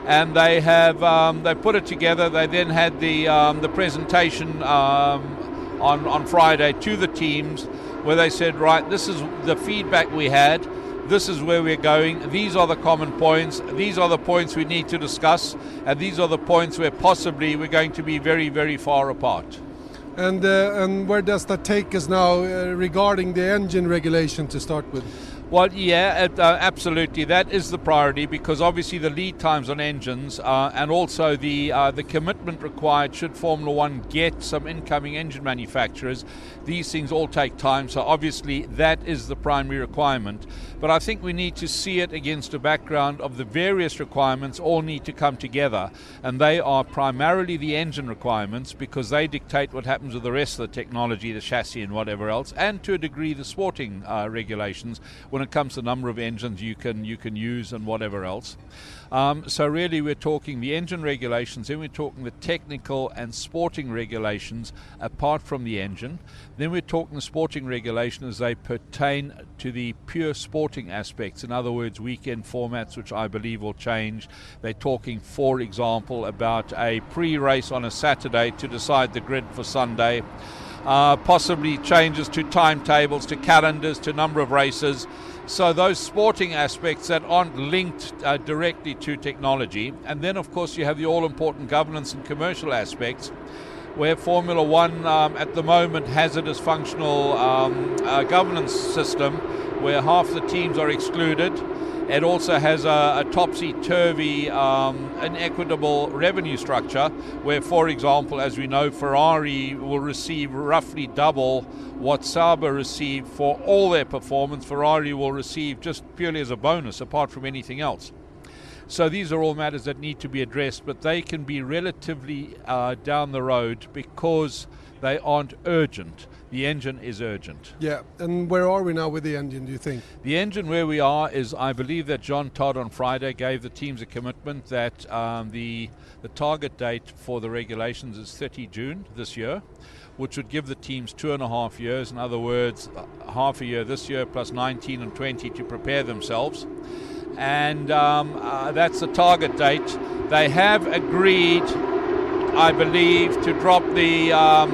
and they have um, they put it together. They then had the um, the presentation um, on on Friday to the teams, where they said, right, this is the feedback we had. This is where we're going. These are the common points. These are the points we need to discuss, and these are the points where possibly we're going to be very, very far apart. And uh, and where does that take us now uh, regarding the engine regulation to start with? Well, yeah, uh, absolutely. That is the priority because obviously the lead times on engines uh, and also the uh, the commitment required should Formula One get some incoming engine manufacturers. These things all take time, so obviously that is the primary requirement. But I think we need to see it against a background of the various requirements all need to come together, and they are primarily the engine requirements because they dictate what happens with the rest of the technology, the chassis, and whatever else, and to a degree the sporting uh, regulations. When when it comes to number of engines you can you can use and whatever else. Um, so really, we're talking the engine regulations, then we're talking the technical and sporting regulations apart from the engine. Then we're talking the sporting regulations as they pertain to the pure sporting aspects. In other words, weekend formats, which I believe will change. They're talking, for example, about a pre-race on a Saturday to decide the grid for Sunday. Uh, possibly changes to timetables, to calendars, to number of races. So those sporting aspects that aren't linked uh, directly to technology, and then of course you have the all-important governance and commercial aspects, where Formula One um, at the moment has a dysfunctional um, uh, governance system, where half the teams are excluded it also has a, a topsy turvy, um, inequitable revenue structure where, for example, as we know, Ferrari will receive roughly double what Sauber received for all their performance. Ferrari will receive just purely as a bonus, apart from anything else. So these are all matters that need to be addressed, but they can be relatively uh, down the road because they aren't urgent. The engine is urgent. Yeah, and where are we now with the engine, do you think? The engine, where we are, is I believe that John Todd on Friday gave the teams a commitment that um, the, the target date for the regulations is 30 June this year, which would give the teams two and a half years. In other words, half a year this year plus 19 and 20 to prepare themselves. And um, uh, that's the target date. They have agreed, I believe, to drop the, um,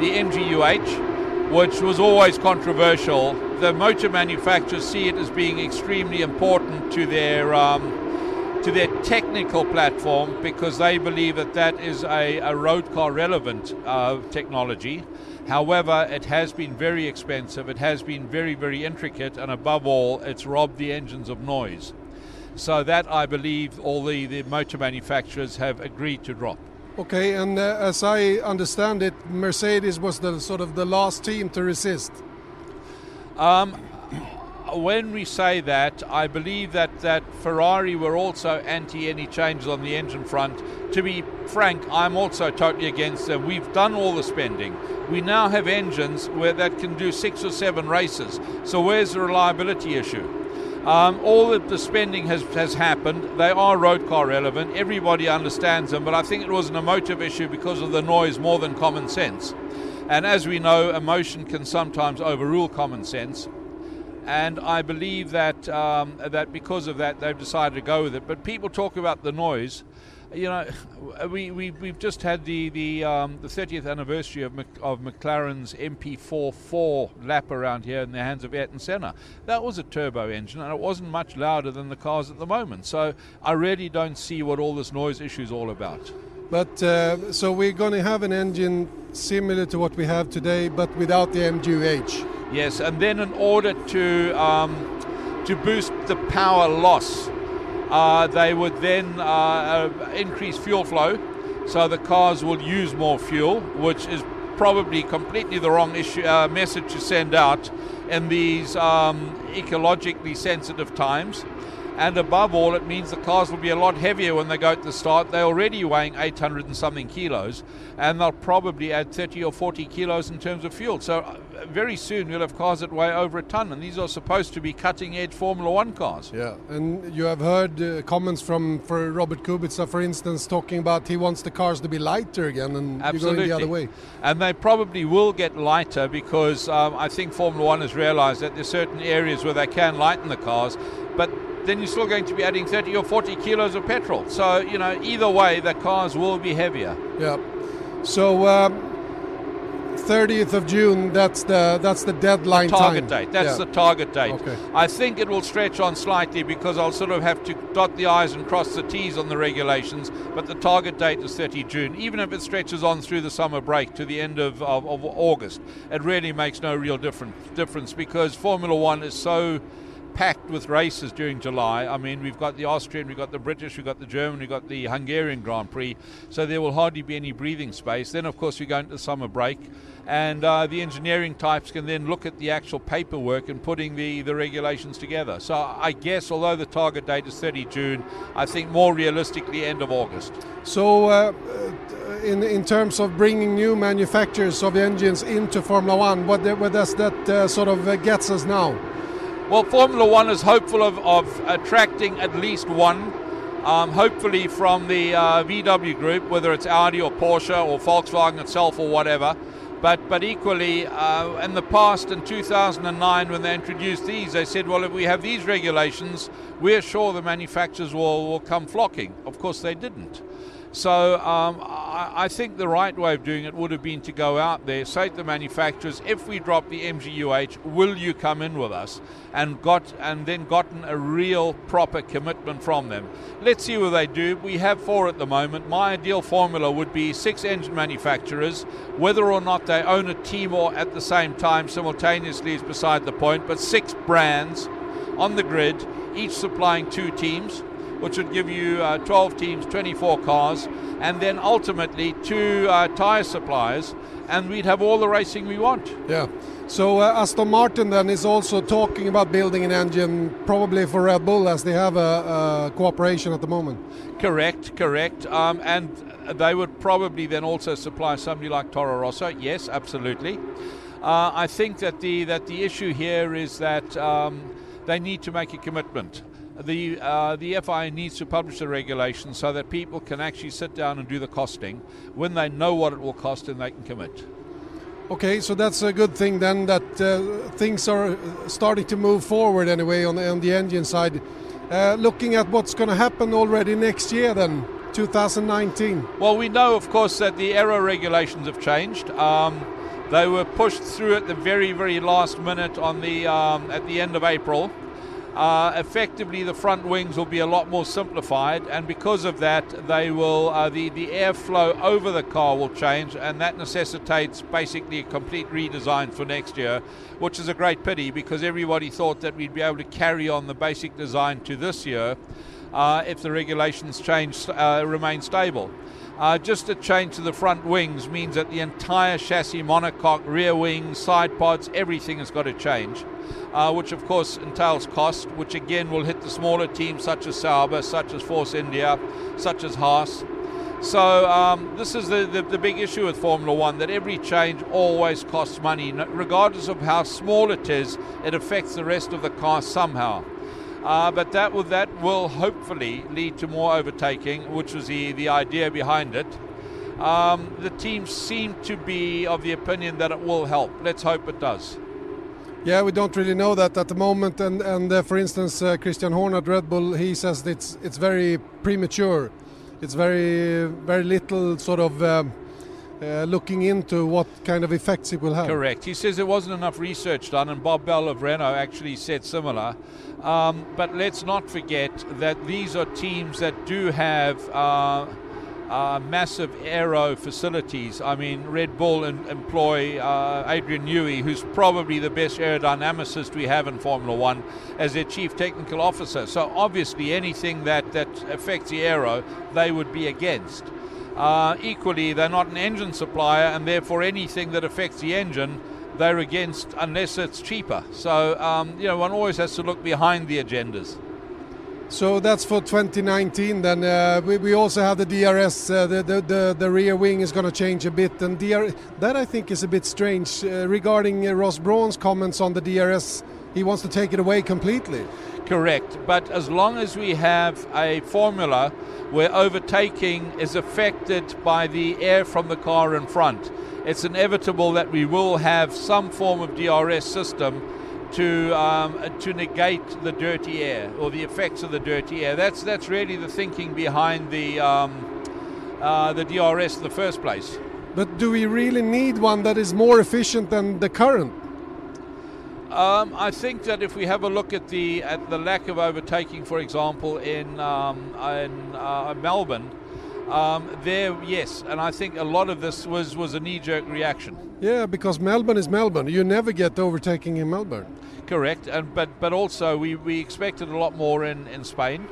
the MGUH which was always controversial. The motor manufacturers see it as being extremely important to their um, to their technical platform because they believe that that is a, a road car relevant uh, technology. However, it has been very expensive, it has been very, very intricate, and above all, it's robbed the engines of noise. So, that I believe all the, the motor manufacturers have agreed to drop. Okay, and uh, as I understand it, Mercedes was the sort of the last team to resist. Um, when we say that, I believe that, that Ferrari were also anti any changes on the engine front. To be frank, I'm also totally against them. We've done all the spending. We now have engines where that can do six or seven races. So where's the reliability issue? Um, all of the spending has, has happened. They are road car relevant. Everybody understands them, but I think it was an emotive issue because of the noise more than common sense. And as we know, emotion can sometimes overrule common sense. And I believe that um, that because of that, they've decided to go with it. But people talk about the noise you know, we, we, we've just had the, the, um, the 30th anniversary of, Mc, of McLaren's MP44 lap around here in the hands of Ayrton Senna. That was a turbo engine and it wasn't much louder than the cars at the moment. So I really don't see what all this noise issue is all about. But uh, so we're going to have an engine similar to what we have today, but without the MGUH. Yes, and then in order to um, to boost the power loss uh, they would then uh, uh, increase fuel flow, so the cars will use more fuel, which is probably completely the wrong issue, uh, message to send out in these um, ecologically sensitive times. And above all, it means the cars will be a lot heavier when they go to the start. They're already weighing 800 and something kilos, and they'll probably add 30 or 40 kilos in terms of fuel. So, uh, very soon we'll have cars that weigh over a ton, and these are supposed to be cutting edge Formula One cars. Yeah, and you have heard uh, comments from for Robert Kubica, for instance, talking about he wants the cars to be lighter again, and Absolutely. you're going the other way. And they probably will get lighter because um, I think Formula One has realised that there's certain areas where they can lighten the cars, but then you're still going to be adding 30 or 40 kilos of petrol. So, you know, either way, the cars will be heavier. Yeah. So, um, 30th of June, that's the that's the deadline target time. date. That's Yeah. the target date. Okay. I think it will stretch on slightly because I'll sort of have to dot the I's and cross the T's on the regulations, but the target date is 30 June. Even if it stretches on through the summer break to the end of, of, of August, it really makes no real difference, difference because Formula One is so packed with races during July. I mean, we've got the Austrian, we've got the British, we've got the German, we've got the Hungarian Grand Prix, so there will hardly be any breathing space. Then, of course, we go into the summer break, and uh, the engineering types can then look at the actual paperwork and putting the, the regulations together. So I guess, although the target date is 30 June, I think more realistically end of August. So, uh, uh, in in terms of bringing new manufacturers of engines into Formula One, what, what does that uh, sort of uh, gets us now? Well, Formula One is hopeful of, of attracting at least one, um, hopefully from the uh, VW group, whether it's Audi or Porsche or Volkswagen itself or whatever. But, but equally, uh, in the past, in 2009, when they introduced these, they said, well, if we have these regulations, we're sure the manufacturers will, will come flocking. Of course, they didn't. So um, I, I think the right way of doing it would have been to go out there, say to the manufacturers, if we drop the MGUH, will you come in with us? And got and then gotten a real proper commitment from them. Let's see what they do. We have four at the moment. My ideal formula would be six engine manufacturers. Whether or not they own a team or at the same time simultaneously is beside the point, but six brands on the grid, each supplying two teams which would give you uh, 12 teams, 24 cars, and then ultimately two uh, tyre suppliers, and we'd have all the racing we want. Yeah. So uh, Aston Martin then is also talking about building an engine, probably for Red Bull, as they have a, a cooperation at the moment. Correct, correct. Um, and they would probably then also supply somebody like Toro Rosso. Yes, absolutely. Uh, I think that the that the issue here is that um, they need to make a commitment. The uh, the FIA needs to publish the regulations so that people can actually sit down and do the costing. When they know what it will cost, and they can commit. Okay, so that's a good thing then that uh, things are starting to move forward anyway on the, on the engine side. Uh, looking at what's going to happen already next year then, 2019. Well, we know, of course, that the aero regulations have changed. Um, they were pushed through at the very, very last minute on the um, at the end of April. Uh, effectively, the front wings will be a lot more simplified, and because of that, they will uh, the the airflow over the car will change, and that necessitates basically a complete redesign for next year, which is a great pity because everybody thought that we'd be able to carry on the basic design to this year uh, if the regulations change uh, remain stable. Uh, just a change to the front wings means that the entire chassis, monocoque, rear wing, side pods, everything has got to change, uh, which of course entails cost, which again will hit the smaller teams such as Sauber, such as Force India, such as Haas. So um, this is the, the, the big issue with Formula One that every change always costs money, regardless of how small it is. It affects the rest of the car somehow. Uh, but that will that will hopefully lead to more overtaking, which was the, the idea behind it. Um, the teams seem to be of the opinion that it will help. Let's hope it does. Yeah, we don't really know that at the moment. And and uh, for instance, uh, Christian Horner at Red Bull, he says it's it's very premature. It's very very little sort of um, uh, looking into what kind of effects it will have. Correct. He says there wasn't enough research done, and Bob Bell of Renault actually said similar. Um, but let's not forget that these are teams that do have uh, uh, massive aero facilities. I mean, Red Bull em- employ uh, Adrian Newey, who's probably the best aerodynamicist we have in Formula One, as their chief technical officer. So obviously, anything that, that affects the aero, they would be against. Uh, equally, they're not an engine supplier, and therefore anything that affects the engine, they're against unless it's cheaper. So, um, you know, one always has to look behind the agendas. So that's for 2019. Then uh, we, we also have the DRS. Uh, the, the, the the rear wing is going to change a bit, and DR, that I think is a bit strange uh, regarding uh, Ross Brawn's comments on the DRS. He wants to take it away completely. Correct. But as long as we have a formula where overtaking is affected by the air from the car in front, it's inevitable that we will have some form of DRS system to um, to negate the dirty air or the effects of the dirty air. That's that's really the thinking behind the um, uh, the DRS in the first place. But do we really need one that is more efficient than the current? Um, I think that if we have a look at the at the lack of overtaking, for example, in um, in uh, Melbourne, um, there yes, and I think a lot of this was was a knee-jerk reaction. Yeah, because Melbourne is Melbourne. You never get overtaking in Melbourne. Correct, and but but also we, we expected a lot more in in Spain.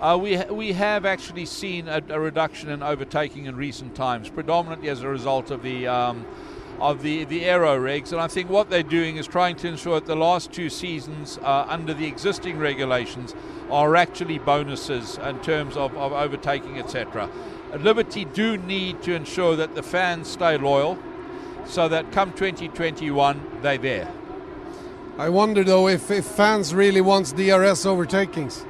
Uh, we we have actually seen a, a, reduction in overtaking in recent times, predominantly as a result of the um, of the, the aero regs. And I think what they're doing is trying to ensure that the last two seasons uh, under the existing regulations are actually bonuses in terms of, of overtaking, etc. Liberty do need to ensure that the fans stay loyal so that come 2021 they're there. I wonder though if, if fans really wants DRS overtakings.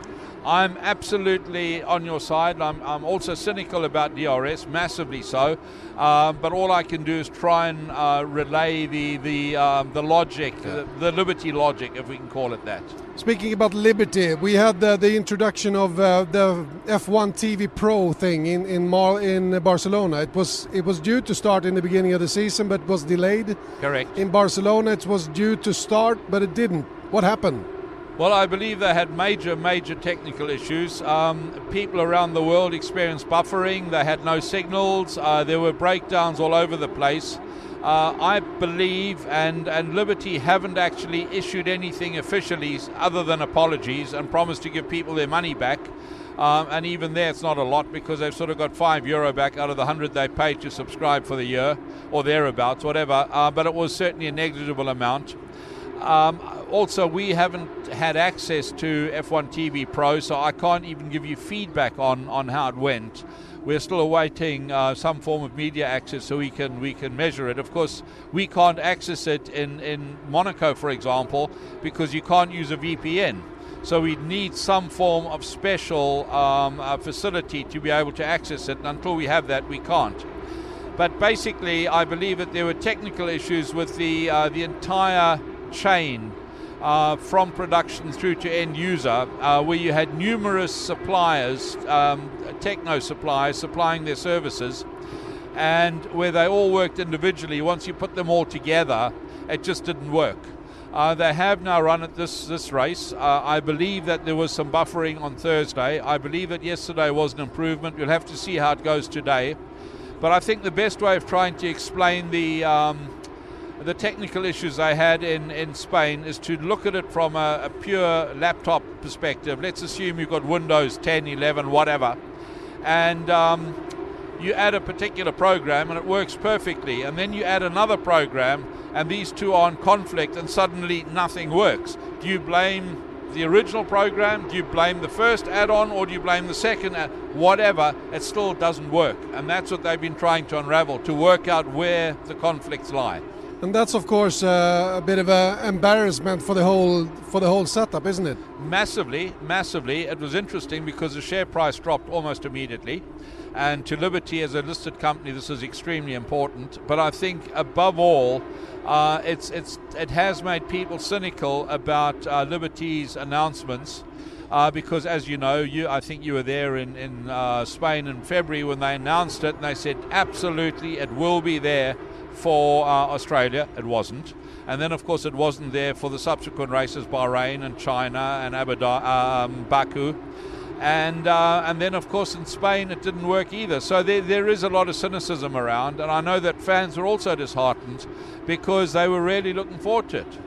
I'm absolutely on your side. I'm, I'm also cynical about DRS, massively so. Um, but all I can do is try and uh, relay the the um, the logic, yeah. the, the, Liberty logic, if we can call it that. Speaking about Liberty, we had the, the introduction of uh, the F1 TV Pro thing in in, Mar- in Barcelona. It was it was due to start in the beginning of the season, but was delayed. Correct. In Barcelona, it was due to start, but it didn't. What happened? Well, I believe they had major, major technical issues. Um, people around the world experienced buffering. They had no signals. Uh, there were breakdowns all over the place. Uh, I believe, and, and Liberty haven't actually issued anything officially other than apologies and promised to give people their money back. Um, and even there, it's not a lot because they've sort of got five euro back out of the hundred they paid to subscribe for the year or thereabouts, whatever. Uh, but it was certainly a negligible amount. Um, also, we haven't had access to F1 TV Pro, so I can't even give you feedback on, on how it went. We're still awaiting uh, some form of media access so we can we can measure it. Of course, we can't access it in, in Monaco, for example, because you can't use a VPN. So we need some form of special um, uh, facility to be able to access it. And until we have that, we can't. But basically, I believe that there were technical issues with the uh, the entire chain uh, from production through to end user, uh, where you had numerous suppliers, um, techno suppliers, supplying their services, and where they all worked individually. Once you put them all together, it just didn't work. Uh, they have now run at this this race. Uh, I believe that there was some buffering on Thursday. I believe that yesterday was an improvement. We'll have to see how it goes today. But I think the best way of trying to explain the um, the technical issues I had in, in Spain is to look at it from a, a, pure laptop perspective. Let's assume you've got Windows 10, 11, whatever, and um, you add a particular program and it works perfectly, and then you add another program and these two are in conflict and suddenly nothing works. Do you blame the original program? Do you blame the first add on or do you blame the second? Add- Whatever, it still doesn't work. And that's what they've been trying to unravel to work out where the conflicts lie. And that's of course uh, a bit of an embarrassment for the whole for the whole setup, isn't it? Massively, massively. It was interesting because the share price dropped almost immediately, and to Liberty as a listed company, this is extremely important. But I think above all, uh, it's it's it has made people cynical about uh, Liberty's announcements. Uh, because as you know, you I think you were there in in uh, Spain in February when they announced it, and they said absolutely it will be there for uh, Australia. It wasn't. And then, of course, it wasn't there for the subsequent races, Bahrain and China and Abu Dhabi, um, Baku. And, uh, and then, of course, in Spain, it didn't work either. So there, there is a lot of cynicism around. And I know that fans were also disheartened because they were really looking forward to it.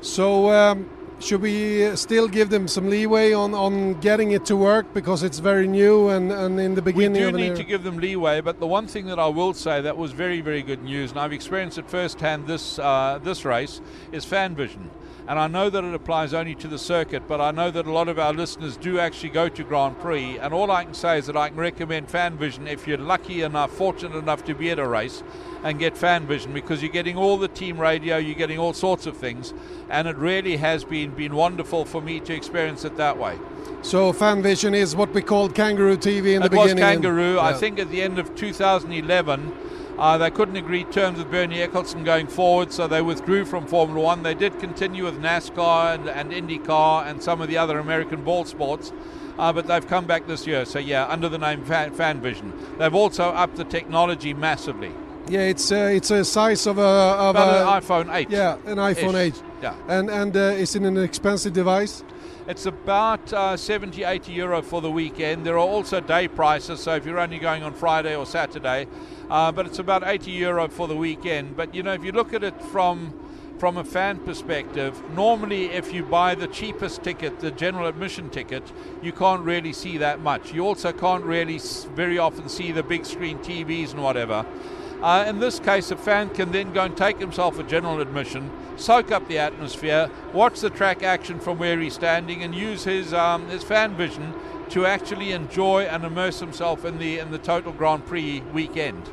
So, um, should we still give them some leeway on, on getting it to work because it's very new and, and in the beginning? We do need to give them leeway, but the one thing that I will say that was very very good news, and I've experienced it firsthand this uh, this race is fan vision. And I know that it applies only to the circuit, but I know that a lot of our listeners do actually go to Grand Prix. And all I can say is that I can recommend FanVision if you're lucky enough, fortunate enough to be at a race and get FanVision because you're getting all the team radio, you're getting all sorts of things. And it really has been, been wonderful for me to experience it that way. So fan vision is what we called Kangaroo TV in it the beginning. was Kangaroo. Yeah. I think at the end of 2011, uh, they couldn't agree terms with Bernie Eccleston going forward, so they withdrew from Formula One. They did continue with NASCAR and, and IndyCar and some of the other American ball sports. Uh, but they've come back this year, so yeah, under the name Fan, Vision, They've also upped the technology massively. Yeah, it's uh, it's a size of a of About a, an iPhone 8. Yeah, an iPhone Ish. 8. Yeah. And and uh, is it an expensive device? It's about uh, 70, 80 euro for the weekend. There are also day prices, so if you're only going on Friday or Saturday, uh, but it's about 80 euro for the weekend. But you know, if you look at it from from a fan perspective, normally if you buy the cheapest ticket, the general admission ticket, you can't really see that much. You also can't really very often see the big screen TVs and whatever. Uh, in this case, a fan can then go and take himself a general admission, soak up the atmosphere, watch the track action from where he's standing, and use his um, his fan vision to actually enjoy and immerse himself in the in the total Grand Prix weekend.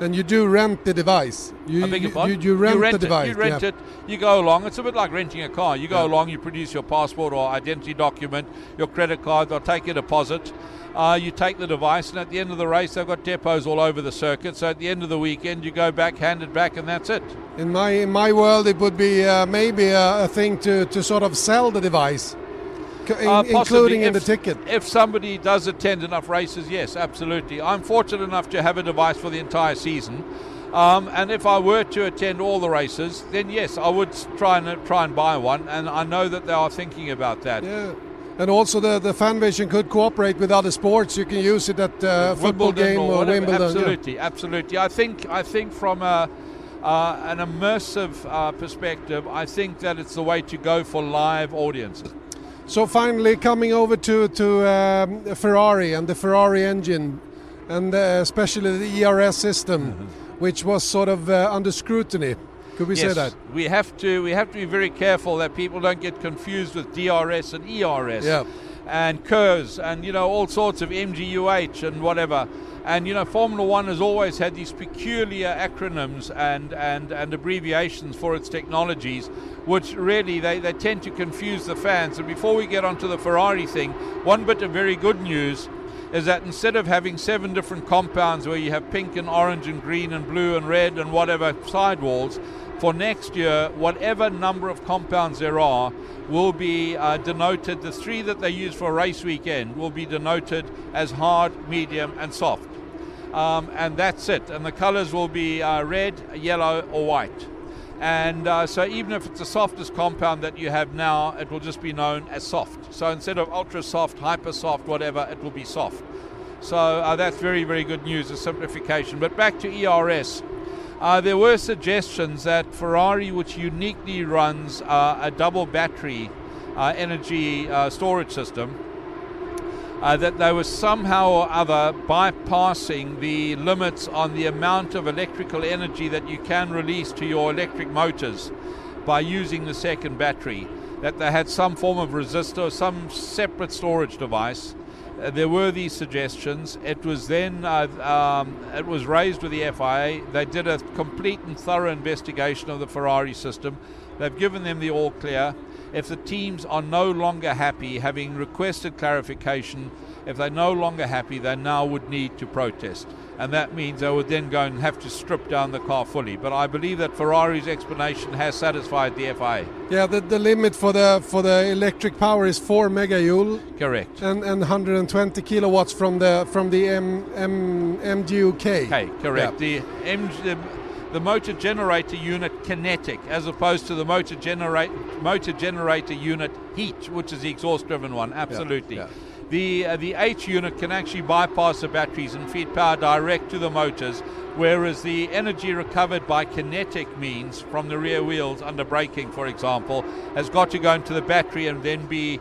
And you do rent the device. You, I beg your you, pardon? you, you rent, the it. device. You rent yeah. it. You go along. It's a bit like renting a car. You go Yeah. along. You produce your passport or identity document, your credit card. They'll take your deposit. Uh, you take the device, and at the end of the race, they've got depots all over the circuit. So at the end of the weekend, you go back, hand it back, and that's it. In my in my world, it would be uh, maybe a, a thing to, to sort of sell the device, Uh, including in the ticket. If somebody does attend enough races, yes, absolutely. I'm fortunate enough to have a device for the entire season. Um, and if I were to attend all the races, then yes, I would try and try and buy one. And I know that they are thinking about that. Yeah. And also the, the fan vision could cooperate with other sports. You can use it at uh, football game or or, whatever. Wimbledon. yeah. Absolutely, absolutely. I think I think from a uh, an immersive uh, perspective, I think that it's the way to go for live audiences. So finally, coming over to to um, Ferrari and the Ferrari engine, and uh, especially the ERS system, which was sort of uh, under scrutiny. Could we say that? we have to we have to be very careful that people don't get confused with DRS and ERS. Yeah. And KERS and you know all sorts of MGUH and whatever. And you know Formula One has always had these peculiar acronyms and, and, and abbreviations for its technologies, which really they, they tend to confuse the fans. And before we get onto the Ferrari thing, one bit of very good news is that instead of having seven different compounds where you have pink and orange and green and blue and red and whatever sidewalls, for next year, whatever number of compounds there are will be uh, denoted, the three that they use for race weekend will be denoted as hard, medium, and soft. Um, and that's it. And the colors will be uh, red, yellow, or white. And uh, so, even if it's the softest compound that you have now, it will just be known as soft. So, instead of ultra soft, hyper soft, whatever, it will be soft. So, uh, that's very, very good news, a simplification. But back to ERS. Uh, there were suggestions that Ferrari, which uniquely runs uh, a double battery uh, energy uh, storage system, uh, that they were somehow or other bypassing the limits on the amount of electrical energy that you can release to your electric motors by using the second battery. That they had some form of resistor, some separate storage device. Uh, there were these suggestions. It was then uh, um, it was raised with the FIA. They did a complete and thorough investigation of the Ferrari system. They've given them the all clear. If the teams are no longer happy, having requested clarification, if they're no longer happy, they now would need to protest. And that means they would then go and have to strip down the car fully. But I believe that Ferrari's explanation has satisfied the FIA. Yeah, the, the limit for the for the electric power is four megajoule Correct. and, and 120 kilowatts from the from the M, M, MGUK. Okay, correct. Yeah. The, M, the the motor generator unit kinetic, as opposed to the motor generate motor generator unit heat, which is the exhaust-driven one. Absolutely. yeah. The uh, the H unit can actually bypass the batteries and feed power direct to the motors, whereas the energy recovered by kinetic means from the rear wheels under braking, for example, has got to go into the battery and then be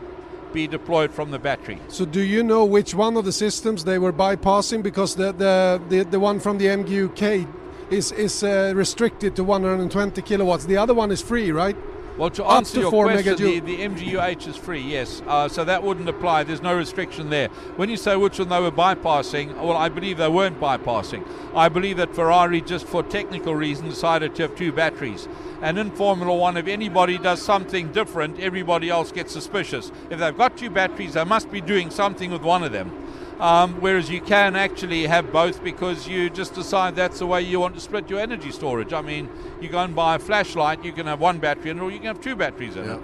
be deployed from the battery. So do you know which one of the systems they were bypassing? Because the the, the, the one from the MGUK is is uh, restricted to 120 kilowatts. The other one is free, right? Well, to answer to your question, the, the MGUH is free, yes. Uh, so that wouldn't apply. There's no restriction there. When you say which one they were bypassing, well, I believe they weren't bypassing. I believe that Ferrari, just for technical reasons, decided to have two batteries. And in Formula One, if anybody does something different, everybody else gets suspicious. If they've got two batteries, they must be doing something with one of them. Um, whereas you can actually have both because you just decide that's the way you want to split your energy storage. I mean, you go and buy a flashlight, you can have one battery in it, or you can have two batteries in it.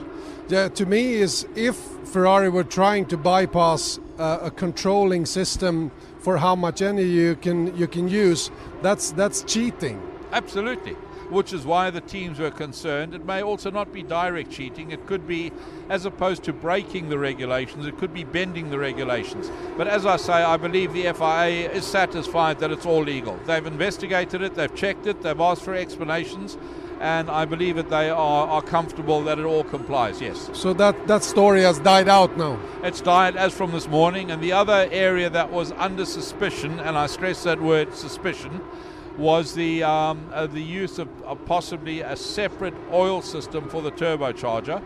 Yeah, to me is if Ferrari were trying to bypass uh, a controlling system for how much energy you can you can use, that's that's cheating. Absolutely. Which is why the teams were concerned. It may also not be direct cheating. It could be, as opposed to breaking the regulations, it could be bending the regulations. But as I say, I believe the FIA is satisfied that it's all legal. They've investigated it, they've checked it, they've asked for explanations, and I believe that they are, are comfortable that it all complies, yes. So that that story has died out now. It's died as from this morning, and the other area that was under suspicion, and I stress that word suspicion, was the um, uh, the use of, of possibly a separate oil system for the turbocharger,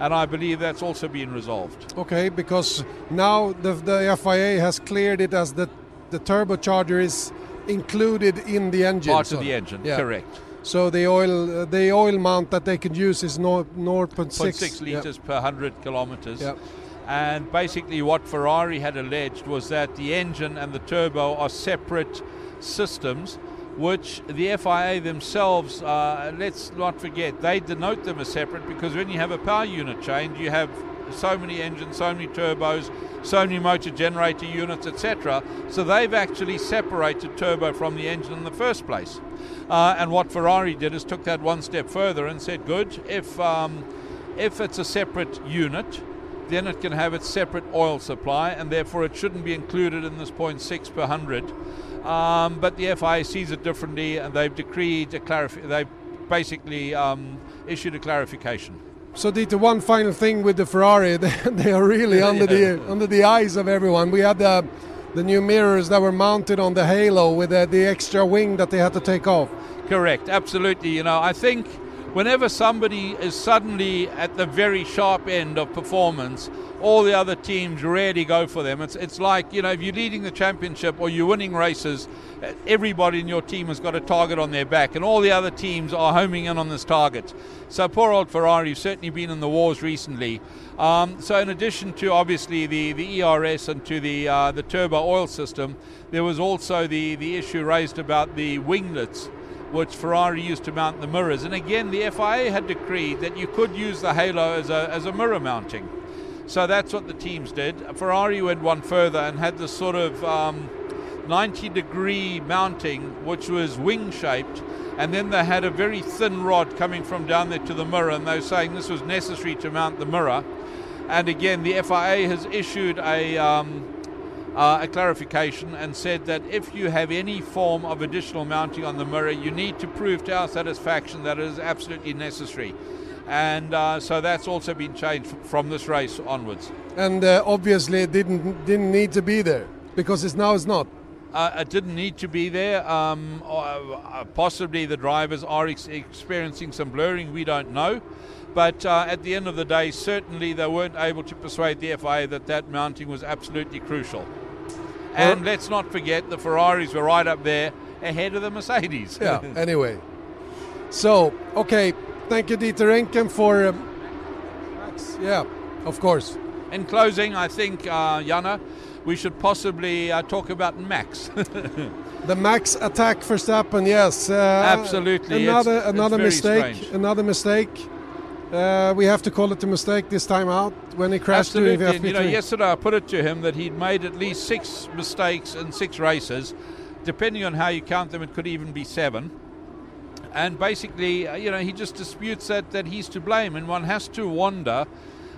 and I believe that's also been resolved. Okay, because now the the FIA has cleared it as that the turbocharger is included in the engine. Part so- of the engine, yeah. correct. So the oil uh, the oil mount that they can use is no 0.6 0.6 yeah. litres per 100 kilometres. Yeah. And basically, what Ferrari had alleged was that the engine and the turbo are separate systems, which the FIA themselves, uh, let's not forget, they denote them as separate because when you have a power unit change, you have so many engines, so many turbos, so many motor generator units, etc. So they've actually separated turbo from the engine in the first place. Uh, and what Ferrari did is took that one step further and said, good, if um, if it's a separate unit, then it can have its separate oil supply, and therefore it shouldn't be included in this 0.6 per 100. Um, but the FIA sees it differently, and they've decreed a clarif- They've basically um, issued a clarification. So Dieter, one final thing with the Ferrari, they, are really under the under the eyes of everyone. We had the the new mirrors that were mounted on the halo with the, the extra wing that they had to take off. Correct, absolutely. You know, I think whenever somebody is suddenly at the very sharp end of performance, all the other teams really go for them. It's it's like you know, if you're leading the championship or you're winning races, everybody in your team has got a target on their back, and all the other teams are homing in on this target. So poor old Ferrari, have certainly been in the wars recently. Um, so in addition to obviously the, the ERS and to the uh, the turbo oil system, there was also the the issue raised about the winglets which Ferrari used to mount the mirrors. And again, the FIA had decreed that you could use the halo as a, as a mirror mounting. So that's what the teams did. Ferrari went one further and had this sort of um, 90 degree mounting, which was wing shaped. And then they had a very thin rod coming from down there to the mirror, and they were saying this was necessary to mount the mirror. And again, the FIA has issued a um, uh, a clarification and said that if you have any form of additional mounting on the mirror, you need to prove to our satisfaction that it is absolutely necessary. And uh, so that's also been changed from this race onwards. And uh, obviously it didn't didn't need to be there because it's now it's not. Uh, it didn't need to be there. Um, uh, uh, possibly the drivers are ex- experiencing some blurring, we don't know. But uh, at the end of the day, certainly they weren't able to persuade the FIA that that mounting was absolutely crucial. And let's not forget the Ferraris were right up there ahead of the Mercedes. Yeah. anyway, so okay, thank you, Dieter Enken, for. Um, Max. yeah, of course. In closing, I think, uh, Jana, we should possibly uh, talk about Max. The Max attack for Verstappen, yes. Uh, Absolutely, Another it's another very mistake. strange. Another mistake. Uh, we have to call it a mistake this time out when he crashed during Absolutely. the you know, yesterday I put it to him that he'd made at least six mistakes in six races. Depending on how you count them, it could even be seven. And basically, uh, you know, he just disputes that, that he's to blame. And one has to wonder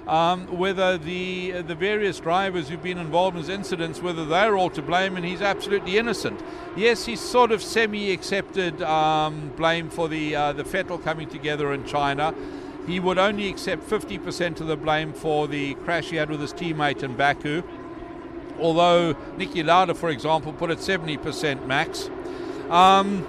um, whether the uh, the various drivers who've been involved in his incidents, whether they're all to blame and he's absolutely innocent. Yes, he's sort of semi-accepted um, blame for the uh, the Vettel coming together in China. He would only accept 50% of the blame for the crash he had with his teammate in Baku. Although Nicky Lauda, for example, put it 70% max. Um,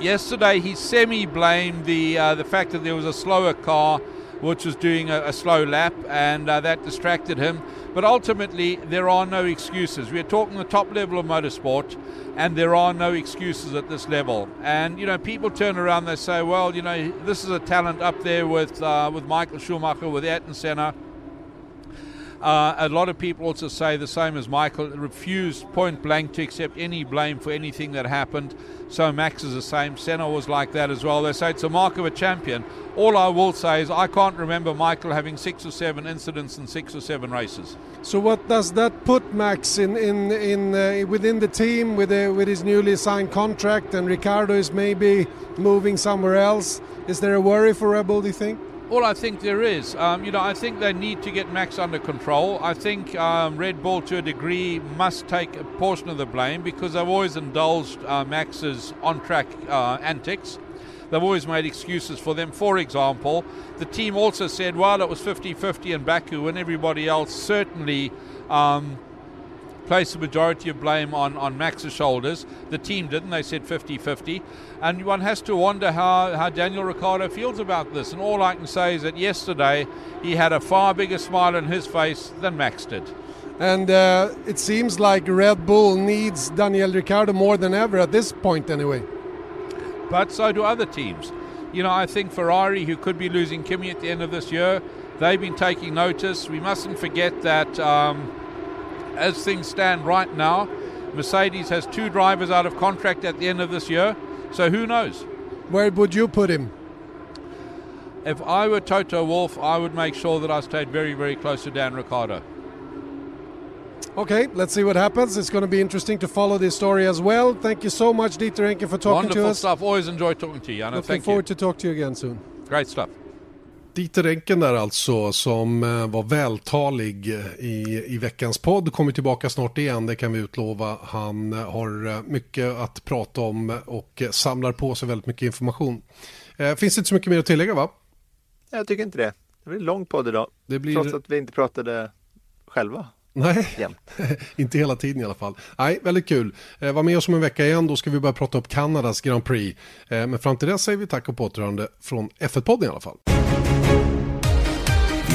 yesterday he semi-blamed the uh, the fact that there was a slower car which was doing a, a slow lap, and uh, that distracted him. But ultimately, there are no excuses. We're talking the top level of motorsport, and there are no excuses at this level. And you know, people turn around, they say, "Well, you know, this is a talent up there with uh, with Michael Schumacher, with Ayrton Senna." Uh, a lot of people also say the same as Michael, refused point blank to accept any blame for anything that happened. So Max is the same. Senna was like that as well. They say it's a mark of a champion. All I will say is I can't remember Michael having six or seven incidents in six or seven races. So what does that put Max in in in uh, within the team with a, with his newly signed contract and Ricardo is maybe moving somewhere else? Is there a worry for Red Bull? Do you think? Well, I think there is. Um, you know, I think they need to get Max under control. I think um, Red Bull, to a degree, must take a portion of the blame because they've always indulged uh, Max's on-track uh, antics. They've always made excuses for them. For example, the team also said, well, it was 50-50 in Baku, and everybody else certainly um, placed the majority of blame on, on Max's shoulders. The team didn't. They said 50 50. And one has to wonder how, how Daniel Ricciardo feels about this. And all I can say is that yesterday he had a far bigger smile on his face than Max did. And uh, it seems like Red Bull needs Daniel Ricciardo more than ever at this point, anyway. But so do other teams. You know, I think Ferrari, who could be losing Kimi at the end of this year, they've been taking notice. We mustn't forget that. Um, as things stand right now, Mercedes has two drivers out of contract at the end of this year. So who knows? Where would you put him? If I were Toto Wolff, I would make sure that I stayed very, very close to Dan Ricciardo. Okay, let's see what happens. It's going to be interesting to follow this story as well. Thank you so much, Dieter Enke, for talking Wonderful to us. Wonderful stuff. Always enjoy talking to you, Janne. Looking Thank forward you. to talk to you again soon. Great stuff. Dieter Enken där alltså som eh, var vältalig eh, i, i veckans podd. Kommer tillbaka snart igen, det kan vi utlova. Han eh, har mycket att prata om och samlar på sig väldigt mycket information. Finns det inte så mycket mer att tillägga va? Jag tycker inte det. Det blir en lång podd idag. Det blir... Trots att vi inte pratade själva. Nej, inte hela tiden i alla fall. Nej, väldigt kul. Eh, var med oss om en vecka igen, då ska vi börja prata upp Kanadas Grand Prix. Eh, men fram till dess säger vi tack och på återhörande från F1-podden i alla fall.